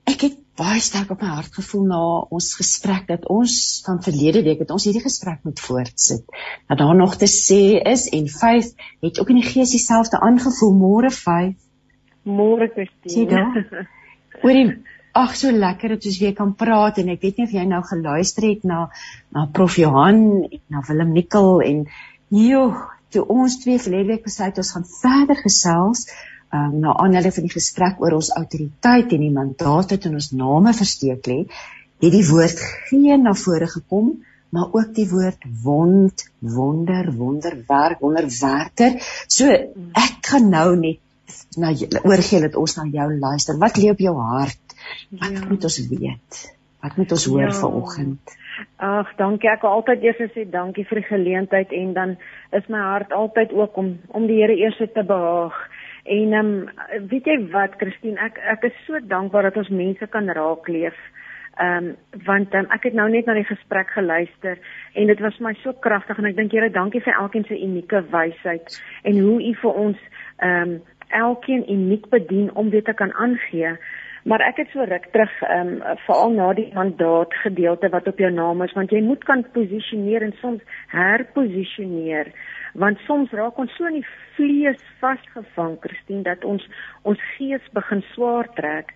Ek het baie sterk op my hart gevoel na ons gesprek dat ons van verlede week het ons hierdie gesprek moet voortsit. Dat daar nog te sê is en Faith het ook in die gees dieselfde aangevoel môre Faith. Môre Christine. Hoorie Ag so lekker dat ons weer kan praat en ek weet nie of jy nou geluister het na na Prof Johan en na Willem Nicol en joh, toe ons twee verlede week besluit ons gaan verder gesels um, na aanleiding van die gesprek oor ons autoriteit en die mandaat wat in ons name versteek lê, het die woord geen na vore gekom, maar ook die woord wond, wonder, wonderwerk, wonderwerker. So ek gaan nou net na oorgee dat ons na jou luister. Wat lê op jou hart? Wat ja. moet ons weet? Wat moet ons hoor ja. vanoggend? Ag, dankie. Ek wil altyd eers sê dankie vir die geleentheid en dan is my hart altyd ook om om die Here eers te behaag. En ehm um, weet jy wat Christine, ek ek is so dankbaar dat ons mense kan raakleef. Ehm um, want um, ek het nou net na die gesprek geluister en dit was my so kragtig en ek dink Here, dankie vir elkeen se unieke wysheid en hoe u vir ons ehm um, elkeen uniek bedien om dit te kan aangee. Maar ek het so ruk terug ehm um, veral na die mandaat gedeelte wat op jou naam is want jy moet kan posisioneer en soms herposisioneer want soms raak ons so in die vlees vasgevang Christine dat ons ons gees begin swaar trek.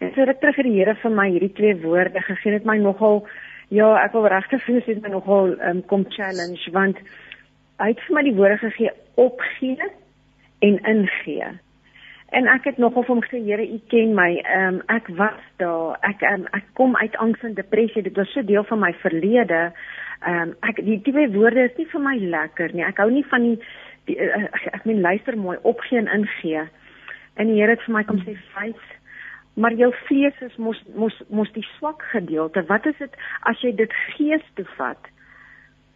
En so ek terug vir die Here vir my hierdie twee woorde gegee het my nogal ja, ek wil regtig sê dit my nogal um, kom challenge want hy het vir my die woorde gegee opgee en ingee. En ek het nogal vir hom gesê Here, U ken my. Ehm um, ek was daar. Ek um, ek kom uit angs en depressie. Dit was so deel van my verlede. Ehm um, ek die twee woorde is nie vir my lekker nie. Ek hou nie van die, die uh, ek meen luister mooi opgee en ingee. En die Here het vir my kom sê vyf maar jou vlees is mos mos mos die swak gedeelte. Wat is dit as jy dit gees toe vat?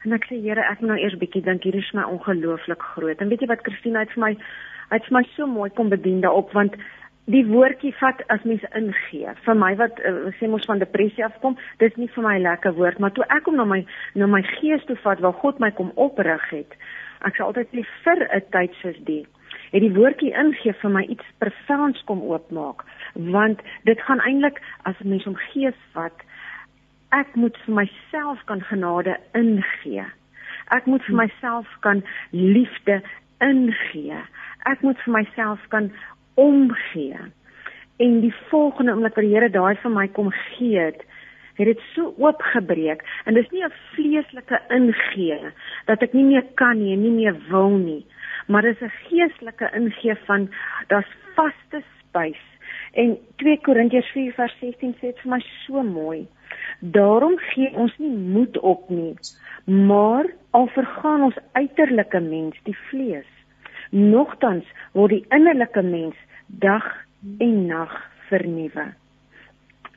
En ek sê Here, ek moet nou eers bietjie dink hier is my ongelooflik groot. En weet jy wat Christine het vir my het vir my so mooi kom bedien daarop want die woordjie vat as mens ingee. Vir my wat uh, sê mos van depressie afkom, dis nie vir my lekker woord, maar toe ek hom na my na my gees toe vat waar God my kom oprig het. Ek sê altyd sê vir 'n tyd soos die het die woordjie ingee vir my iets profounds kom oopmaak want dit gaan eintlik as 'n mens om gees vat ek moet vir myself kan genade ingee ek moet vir myself kan liefde ingee ek moet vir myself kan omgee. En die volgende oomblik wat die Here daai vir my kom gee het het dit so oopgebreek. En dis nie 'n vleeslike ingee dat ek nie meer kan nie en nie meer wil nie maar dis 'n geestelike ingee van daar's vaste spys en 2 Korintiërs 4:16 sê dit vir my so mooi. Daarom gee ons nie moed op nie maar al vergaan ons uiterlike mens die vlees. Nogtans word die innerlike mens dag en nag vernuwe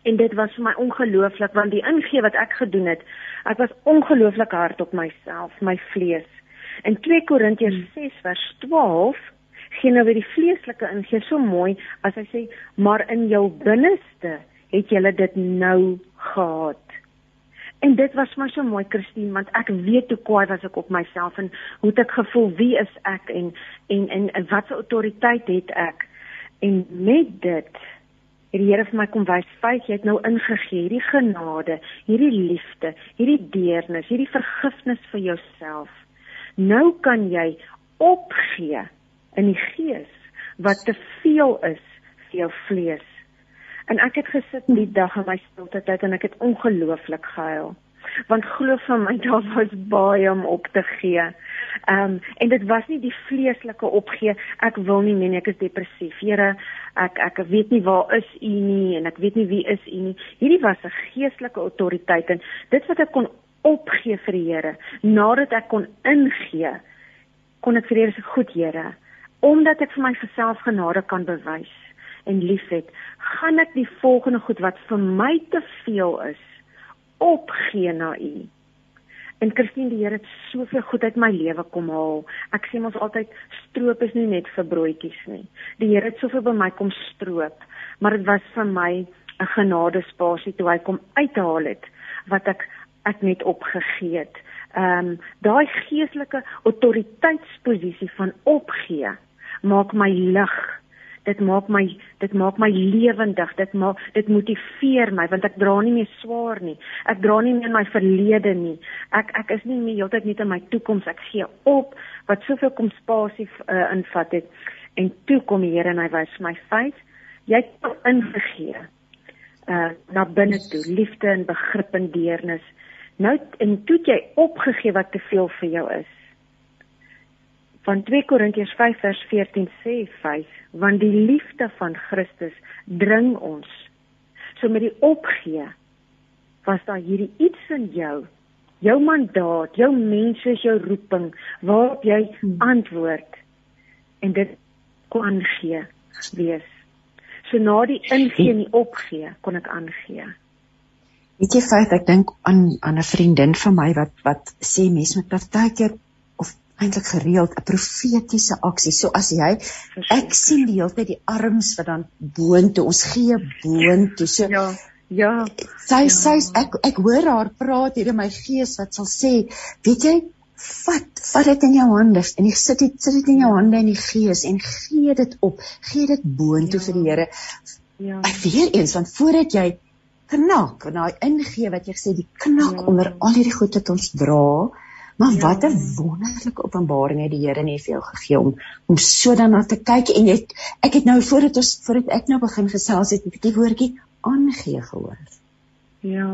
En dit was vir my ongelooflik want die ingee wat ek gedoen het, ek was ongelooflik hard op myself, my vlees. In 2 Korintiërs 6 hmm. vers 12 gee nou weer die vleeslike ingee so mooi as hy sê, maar in jou binneste het jy dit nou gehad. En dit was my so mooi Christine want ek weet hoe kwaai was ek op myself en hoe het ek gevoel wie is ek en en en, en wat se autoriteit het ek? En met dit het die Here vir my kom wys, "Vyf, jy het nou ingegee hierdie genade, hierdie liefde, hierdie deernis, hierdie vergifnis vir jouself. Nou kan jy opgee in die gees wat te veel is vir jou vlees." En ek het gesit in die dag in my stilte tyd en ek het ongelooflik gehuil want glo vir my daar was baie om op te gee. Ehm um, en dit was nie die vleeslike opgee ek wil nie meer ek is depressief. Here, ek ek weet nie waar is u nie en ek weet nie wie is u nie. Hierdie was 'n geestelike autoriteit en dit wat ek kon opgee vir die Here nadat ek kon ingee kon ek vir die Here se goed Here omdat ek vir my self genade kan bewys en liefhet gaan ek die volgende goed wat vir my te veel is opgee na u. En Christine, die Here het soveel goed uit my lewe kom haal. Ek sê mos altyd stroop is nie net vir broodjies nie. Die Here het soveel by my kom stroop, maar dit was vir my 'n genadespasie toe hy kom uithaal het wat ek ek net opgegee het. Ehm um, daai geestelike autoriteitsposisie van opgee maak my lig dit maak my dit maak my lewendig dit maak dit motiveer my want ek dra nie meer swaar nie. Ek dra nie meer my verlede nie. Ek ek is nie meer heeltyd net in my toekoms. Ek gee op wat soveel kom spasie uh, invat het. En toe kom die Here en hy wys my vyf jy het ingegee uh na binne toe liefde en begrip en deernis. Nou en toe jy opgegee wat te veel vir jou is van 2 Korintiërs 5 vers 14 sê 5 want die liefde van Christus dring ons. So met die opgee was daar hierdie iets in jou jou mandaat jou mense jou roeping waarop jy antwoord en dit kon aangee wees. So na die ingee en die opgee kon ek aangee. Weet jy feit ek dink aan aan 'n vriendin van my wat wat sê mense met partykeer eintlik gereeld 'n profetiese aksie. So as jy ek sien die hele tyd die arms wat dan boontoe, ons gee boontoe. So ja. Ja. Sy ja. sy ek ek hoor haar praat hier in my gees wat sal sê, weet jy, vat vat dit in jou hande en jy sit dit sit dit in jou hande in die gees en gee dit op. Gee dit boontoe ja. vir die Here. Ja. Ek weer eens want voordat jy knak, want daai ingee wat jy gesê die knak ja. onder al hierdie goed wat ons dra, Maar wat 'n wonderlike openbaring het die Here net vir jou gegee om om so dan na te kyk en jy ek het nou voordat ons voordat ek nou begin gesels het, het die woordjie aangee gehoor. Ja.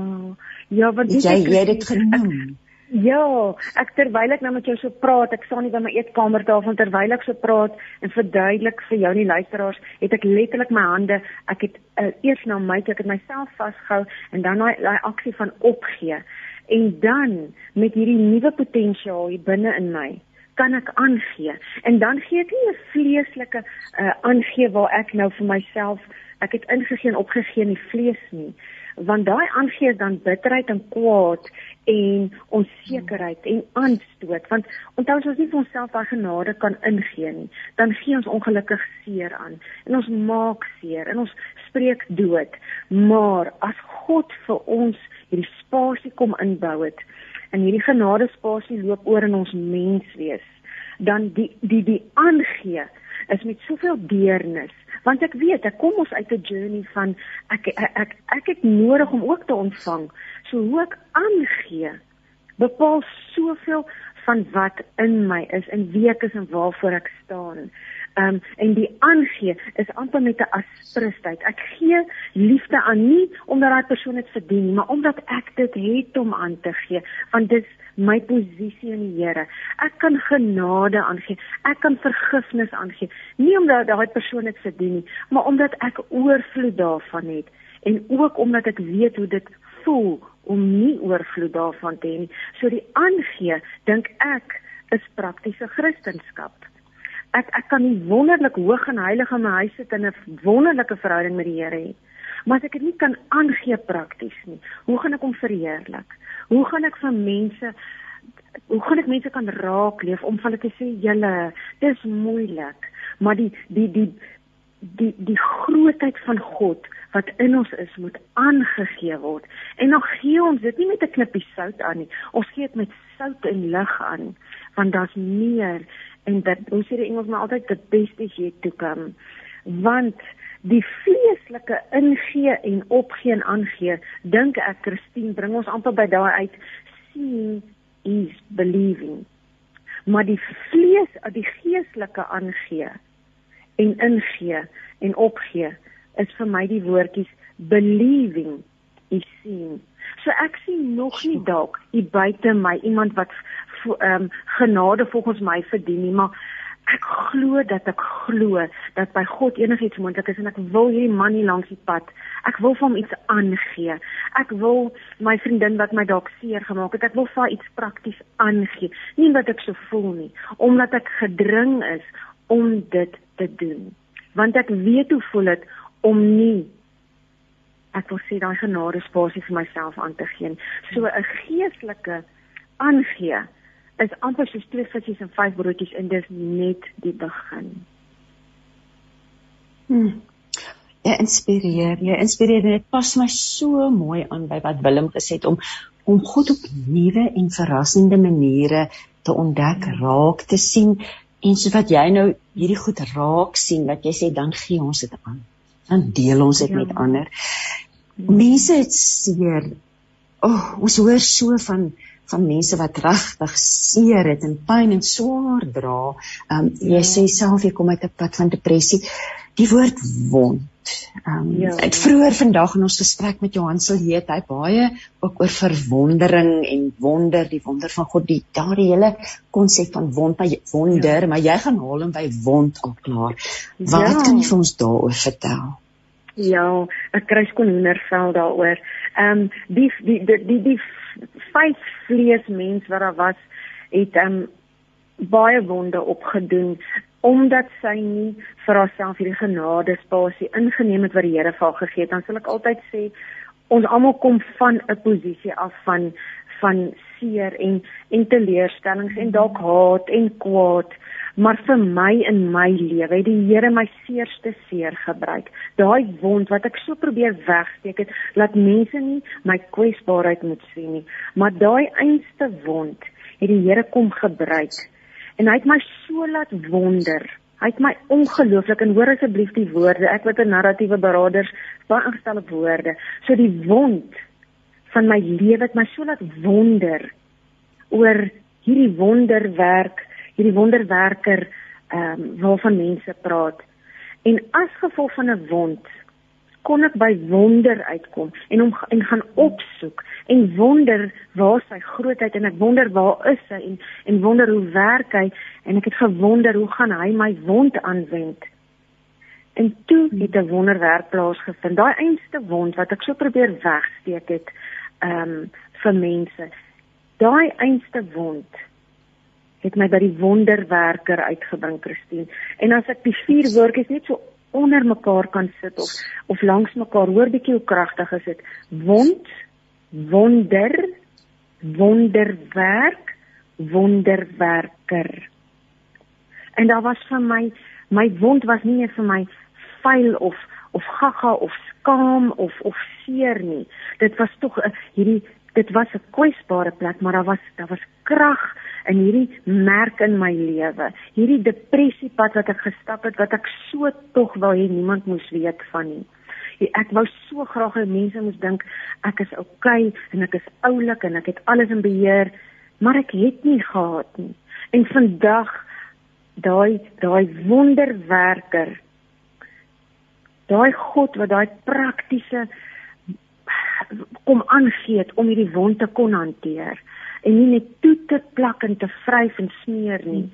Ja, wat jy jy het dit genoem. Ja, ek terwyl ek nou met jou so praat, ek staan nie by my eetkamertafel terwyl ek so praat en verduidelik vir jou en die luisteraars, het ek letterlik my hande, ek het uh, eers na my toe, ek het myself vasgehou en dan daai aksie van opgee en dan met hierdie nuwe potensiaal hier binne in my kan ek aangee. En dan gee ek nie 'n vleeslike uh, aangee waar ek nou vir myself ek het ingegee en opgegee in die vlees nie. Want daai aangee is dan bitterheid en kwaad en onsekerheid en aanstoot. Want onthou as ons nie vir onsself daai genade kan ingee nie dan gee ons ongelukkig seer aan. En ons maak seer en ons spreek dood. Maar as God vir ons hierdie spasie kom inbou het en hierdie genade spasie loop oor in ons menswees dan die die die aangee is met soveel deernis want ek weet ek kom ons uit 'n journey van ek ek ek, ek het nodig om ook te ontvang so hoe ek aangee bepaal soveel van wat in my is en wie ek is en waarvoor ek staan. Um, en die aangee is amper met 'n aspristheid. Ek gee liefde aan nie omdat daai persoon dit verdien nie, maar omdat ek dit het om aan te gee, want dit is my posisie in die Here. Ek kan genade aangee. Ek kan vergifnis aangee. Nie omdat daai persoon dit verdien nie, maar omdat ek oorvloed daarvan het en ook omdat ek weet hoe dit voel om nie oorvloed daarvan te hê nie. So die aangee, dink ek, is praktiese Christendom. Ek ek kan nie wonderlik hoog en heilig in my huis sit en 'n wonderlike verhouding met die Here hê. Maar as ek dit nie kan aangee prakties nie, hoe gaan ek hom verheerlik? Hoe gaan ek vir mense hoe gaan ek mense kan raak leef om van hulle te sê julle dis moeilik, maar die die die die die grootheid van God wat in ons is moet aangegee word. En dan gee ons dit nie met 'n knippie sout aan nie. Ons gee dit met sout en lig aan want daar's meer en dat ons sê die Engels maar altyd the best is yet to come. Want die vleeslike ingee en opgee en aangee, dink ek Christine bring ons amper by daai uit seeing is believing. Maar die vlees, die geestelike aangee en ingee en opgee is vir my die woordjies believing is seen. So ek sien nog nie dalk hier buite my iemand wat ehm um, genade volgens my verdien nie, maar ek glo dat ek glo dat by God enigiets moontlik is en ek wil hierdie man hier langs die pad. Ek wil vir hom iets aangee. Ek wil my vriendin wat my dalk seer gemaak het, ek wil vir haar iets prakties aangee. Nie wat ek so voel nie, omdat ek gedring is om dit te doen. Want ek weet hoe voel dit om nie ek wil sê daai genade spasie vir myself aan te gee. So 'n geestelike aangee is amper soos twee visse en vyf broodjies en dis net die begin. Hmm. Ja, inspireer. Ja, inspireer. Dit pas my so mooi aan by wat Willem gesê het om om God op nuwe en verrassende maniere te ontdek, raak te sien en so wat jy nou hierdie goed raak sien wat jy sê dan gee ons dit aan dan deel ons dit ja. met ander mense het seer oh, ons hoor so van van mense wat regtig seer het en pyn en swaar dra um, jy ja. sê self jy kom uit 'n pad van depressie die woord wond Ehm um, ja. ek vroeër vandag in ons gesprek met Johan jy het hy baie ook oor verwondering en wonder, die wonder van God, die daardie hele konsep van wond by wonder, ja. maar jy gaan haal hom by wond al klaar. Wat ja. kan jy vir ons daaroor vertel? Ja, ek kry skoon hoendervel daaroor. Ehm um, die die die die, die vyf vleesmens wat daar was, het ehm um, baie wonde opgedoen omdat sy nie vir haarself hierdie genade spasie ingeneem het wat die Here vir haar gegee het, dan sal ek altyd sê ons almal kom van 'n posisie af van van seer en en teleurstellings en dalk haat en kwaad maar vir my in my lewe het die Here my seerste seer gebruik daai wond wat ek so probeer wegsteek het laat mense nie my kwesbaarheid moet sien nie maar daai einste wond het die Here kom gebruik en hy het my so laat wonder. Hy het my ongelooflik en hoor asseblief die woorde. Ek wat 'n narratiewe beraders baie ingestel op woorde. So die wond van my lewe het my so laat wonder oor hierdie wonderwerk, hierdie wonderwerker ehm um, waarvan mense praat. En as gevolg van 'n wond kon ek by wonder uitkom en hom en gaan opsoek en wonder waar sy grootheid en ek wonder waar is hy en en wonder hoe werk hy en ek het gewonder hoe gaan hy my wond aanwend. En toe het 'n wonderwerk plaasgevind. Daai einste wond wat ek so probeer wegsteek het ehm um, vir mense. Daai einste wond het my by die wonderwerker uitgebring, Christine. En as ek die vier woordjies net so onder mekaar kan sit of of langs mekaar hoor bietjie hoe kragtig is dit. Wond wonder wonderwerk wonderwerker. En daar was vir my my wond was nie net vir my vuil of of gaga of skaam of of seer nie. Dit was tog hierdie dit was 'n kwesbare plek maar daar was daar was krag in hierdie merk in my lewe, hierdie depressiepad wat ek gestap het wat ek so tog wou hê niemand moes weet van nie. Ek wou so graag hê mense moes dink ek is okay, en ek is oulik en ek het alles in beheer, maar ek het nie gehad nie. En vandag daai daai wonderwerker daai God wat daai praktiese kom aangee om hierdie wond te kon hanteer en nie net toe te plak en te vryf en smeer nie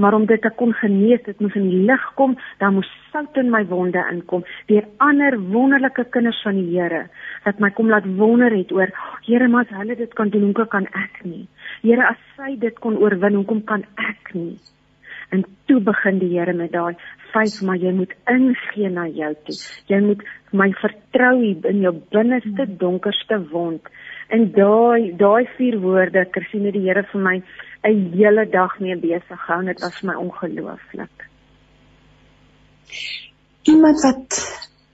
maar om dit te kon genees dit moes in die lig kom dan moes sout in my wonde inkom deur ander wonderlike kinders van die Here wat my kom laat wonder het oor Here maar as hulle dit kan doen hoekom kan ek nie Here as sy dit kon oorwin hoekom kan ek nie en toe begin die Here met daai vyf maar jy moet ingee na jou toe. Jy moet my vertrou in jou binneste donkerste wond. En daai daai vier woorde, Kersien het die Here vir my 'n hele dag mee besig gehou. Dit was vir my ongelooflik. Iemand wat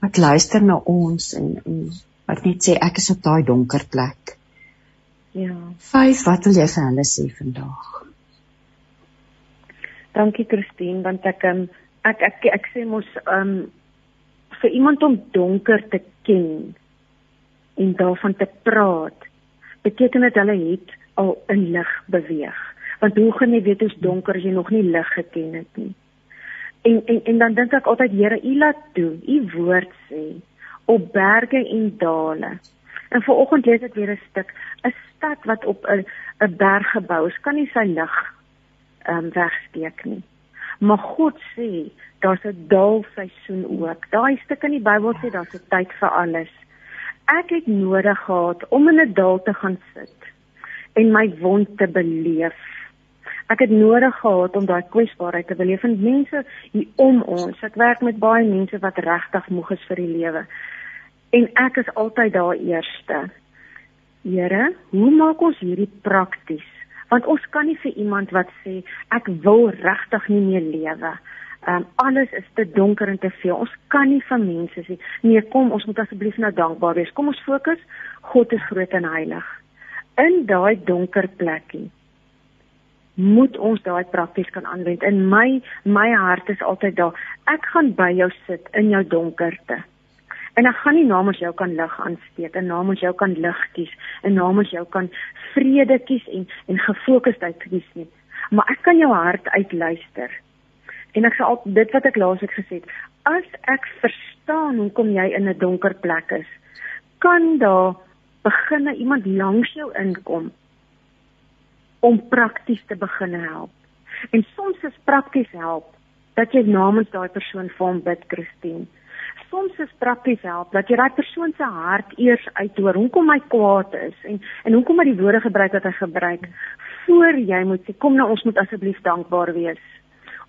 wat luister na ons en, en wat net sê ek is op daai donker plek. Ja. Vyf, wat wil jy vir hulle sê vandag? Dankie Christine want ek um, ek ek ek, ek sê mos um vir iemand om donker te ken en daarvan te praat beteken dit hulle het al in lig beweeg want hoe gaan jy weet hoe donker as jy nog nie lig geken het nie en en en dan dink ek altyd Here u laat doen u woord sê op berge en dale en vanoggend lees ek weer 'n stuk 'n stad wat op 'n 'n berg gebou is kan nie sy lig um, wegsteek nie. Maar God sê daar's 'n daalseisoen ook. Daai stuk in die Bybel sê daar's 'n tyd vir alles. Ek het nodig gehad om in 'n daal te gaan sit en my wond te beleef. Ek het nodig gehad om daai kwesbaarheid te beleef en mense hier om ons. Ek werk met baie mense wat regtig moeg is vir die lewe. En ek is altyd daar eerste. Here, hoe maak ons hierdie prakties? want ons kan nie vir iemand wat sê ek wil regtig nie meer lewe. Um, alles is te donker en te veel. Ons kan nie van mense sê nee, kom ons moet asseblief nou dankbaar wees. Kom ons fokus. God is groot en heilig. In daai donker plekkie moet ons daai prakties kan aanwend. In my my hart is altyd daar. Ek gaan by jou sit in jou donkerte. En ek gaan nie namens jou kan lig aansteek en namens jou kan lig kies en namens jou kan vrede kies en en gefokusheid kies nie. Maar ek kan jou hart uitluister. En ek sê al dit wat ek gesê het, as ek verstaan hoekom jy in 'n donker plek is, kan daar begin iemand langs jou inkom om prakties te begin help. En soms is prakties help dat jy namens daai persoon vir hom bid, Christine soms is prakties help dat jy daai persoon se hart eers uithoor hoekom hy kwaad is en en hoekom hy die woorde gebruik wat hy gebruik voor jy moet sê kom nou ons moet asseblief dankbaar wees.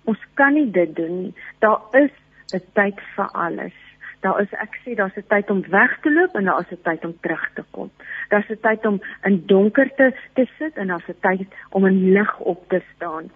Ons kan nie dit doen nie. Daar is 'n tyd vir alles. Daar is ek sê daar's 'n tyd om weg te loop en daar is 'n tyd om terug te kom. Daar's 'n tyd om in donkerte te sit en daar's 'n tyd om in lig op te staan.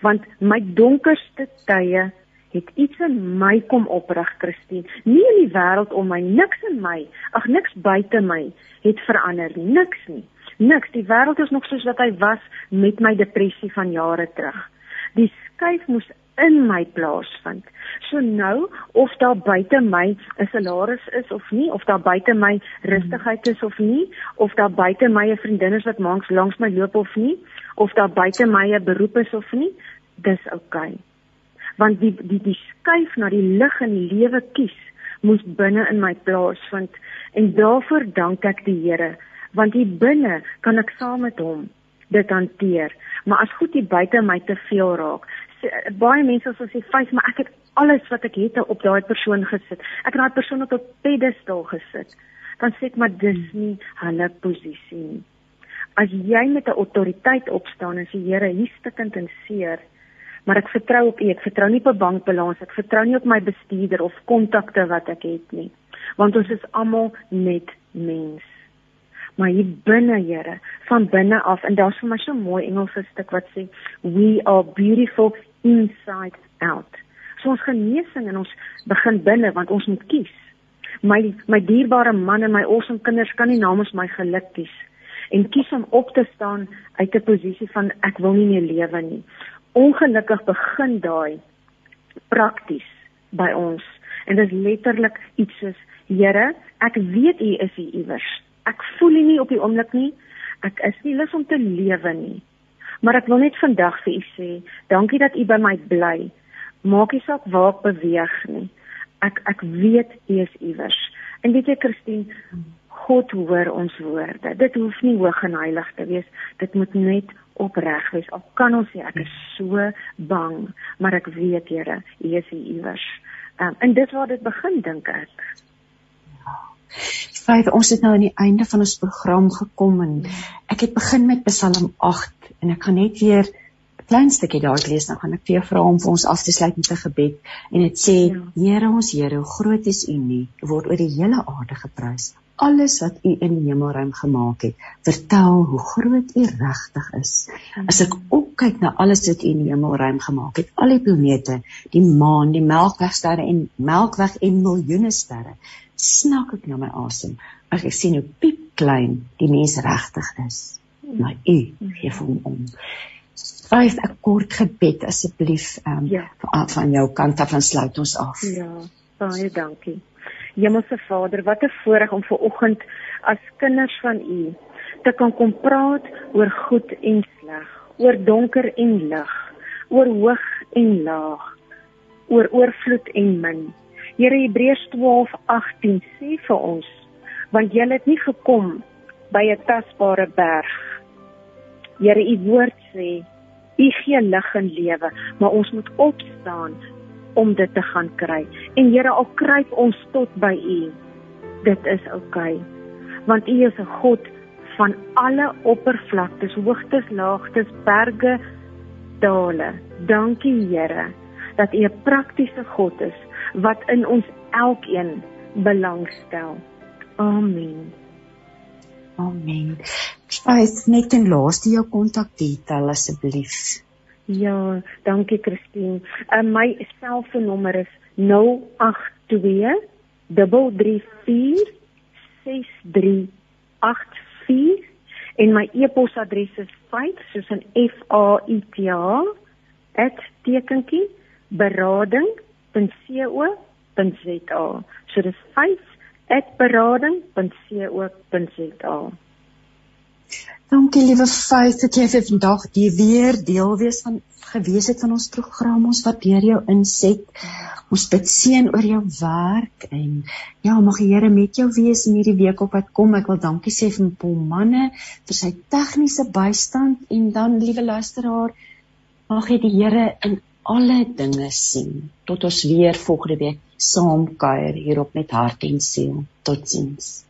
Want my donkerste tye het iets in my kom oprig, Christine. Nie in die wêreld om my, niks in my, ag niks buite my het verander nie, niks nie. Niks, die wêreld is nog soos wat hy was met my depressie van jare terug. Die skuif moes in my plaasvind. So nou of daar buite my 'n salaris is of nie, of daar buite my rustigheid is of nie, of daar buite my 'n vriendin is wat langs langs my loop of nie, of daar buite my 'n beroep is of nie, dis oukei. Okay want die die die skuif na die lig in die lewe kies moes binne in my plaas vind en daarvoor dank ek die Here want hier binne kan ek saam met hom dit hanteer maar as goed hier buite my te veel raak baie mense sal sê vyf maar ek het alles wat ek het op daai persoon gesit ek het daai persoon op 'n pedestal gesit dan sê ek maar dis nie hulle posisie nie as jy met 'n autoriteit opstaan en sê Here hier stikkend en seer maar ek vertrou op U. Ek vertrou nie op 'n bankbalans, ek vertrou nie op my bestuurder of kontakte wat ek het nie. Want ons is almal net mens. Maar hier binne, Here, van binne af en daar's vir my so mooi Engelse stuk wat sê we are beautiful inside out. So ons genesing en ons begin binne want ons moet kies. My my dierbare man en my awesome kinders kan nie namens my geluk kies en kies om op te staan uit 'n posisie van ek wil nie meer lewe nie. Ongelukkig begin daai prakties by ons en dit is letterlik iets soos Here, ek weet U is hier iewers. Ek voel nie op die oomblik nie. Ek is nie lus om te lewe nie. Maar ek wil net vandag vir U sê, dankie dat U by my bly. Maak nie saak waar ek beweeg nie. Ek ek weet U is iewers. En weet jy Christine, God hoor ons woorde. Dit hoef nie hoog en heilig te wees. Dit moet net opreg wees. Al kan ons sê ek is so bang, maar ek weet Here, U is iewers. Um, en dit waar dit begin dink ek. Vyf, ons het nou aan die einde van ons program gekom en ek het begin met Psalm 8 en ek gaan net weer 'n klein stukkie daar lees nou gaan ek vir jou vra om vir ons af te sluit met 'n gebed en dit sê ja. Here ons Here, hoe groot is U nie, word oor die hele aarde geprys. Alles wat U in die hemelruim gemaak het, vertel hoe groot U regtig is. As ek opkyk na alles wat U in die hemelruim gemaak het, al die planete, die maan, die melkwegsterre en melkweg en miljoene sterre, snak ek na my asem as ek sien hoe piep klein die mens regtig is. Maar u gee hom om. Vyf 'n kort gebed asseblief um, ja. van, van jou kant af van sluit ons af. Ja, baie dankie. Hemelse Vader, wat 'n voorreg om ver oggend as kinders van U te kan kom praat oor goed en sleg, oor donker en lig, oor hoog en laag, oor oorvloed en min. Here Hebreërs 12:18 sê vir ons, want jy het nie gekom by 'n tasbare berg. Here, u woord sê, u gee lig en lewe, maar ons moet opstaan om dit te gaan kry. En Here, al kruip ons tot by u, dit is oukei. Okay, want u is 'n God van alle oppervlaktes, hoogtes, laagtes, berge, dale. Dankie Here dat u 'n praktiese God is wat in ons elkeen belangstel. Amen. Amen. Spyt net en laaste jou kontakdetail asseblief. Ja, dankie Christine. Uh, my selfoonnommer is 082 334 6384 en my e-posadres is fyt soos 'n f a i t a @tekenkie berading berading.co.za. So dis 5@berading.co.za. Dankie liewe Faith dat jy vir vandag die weer deel wees van gewees het van ons program. Ons waardeer jou inset. Ons bid seën oor jou werk en ja, mag die Here met jou wees in hierdie week op wat kom. Ek wil dankie sê vir Paul manne vir sy tegniese bystand en dan liewe luisteraar, mag jy die Here in alle dinge sien tot ons weer volgende week saam kuier hier op met hart en siel. Totsiens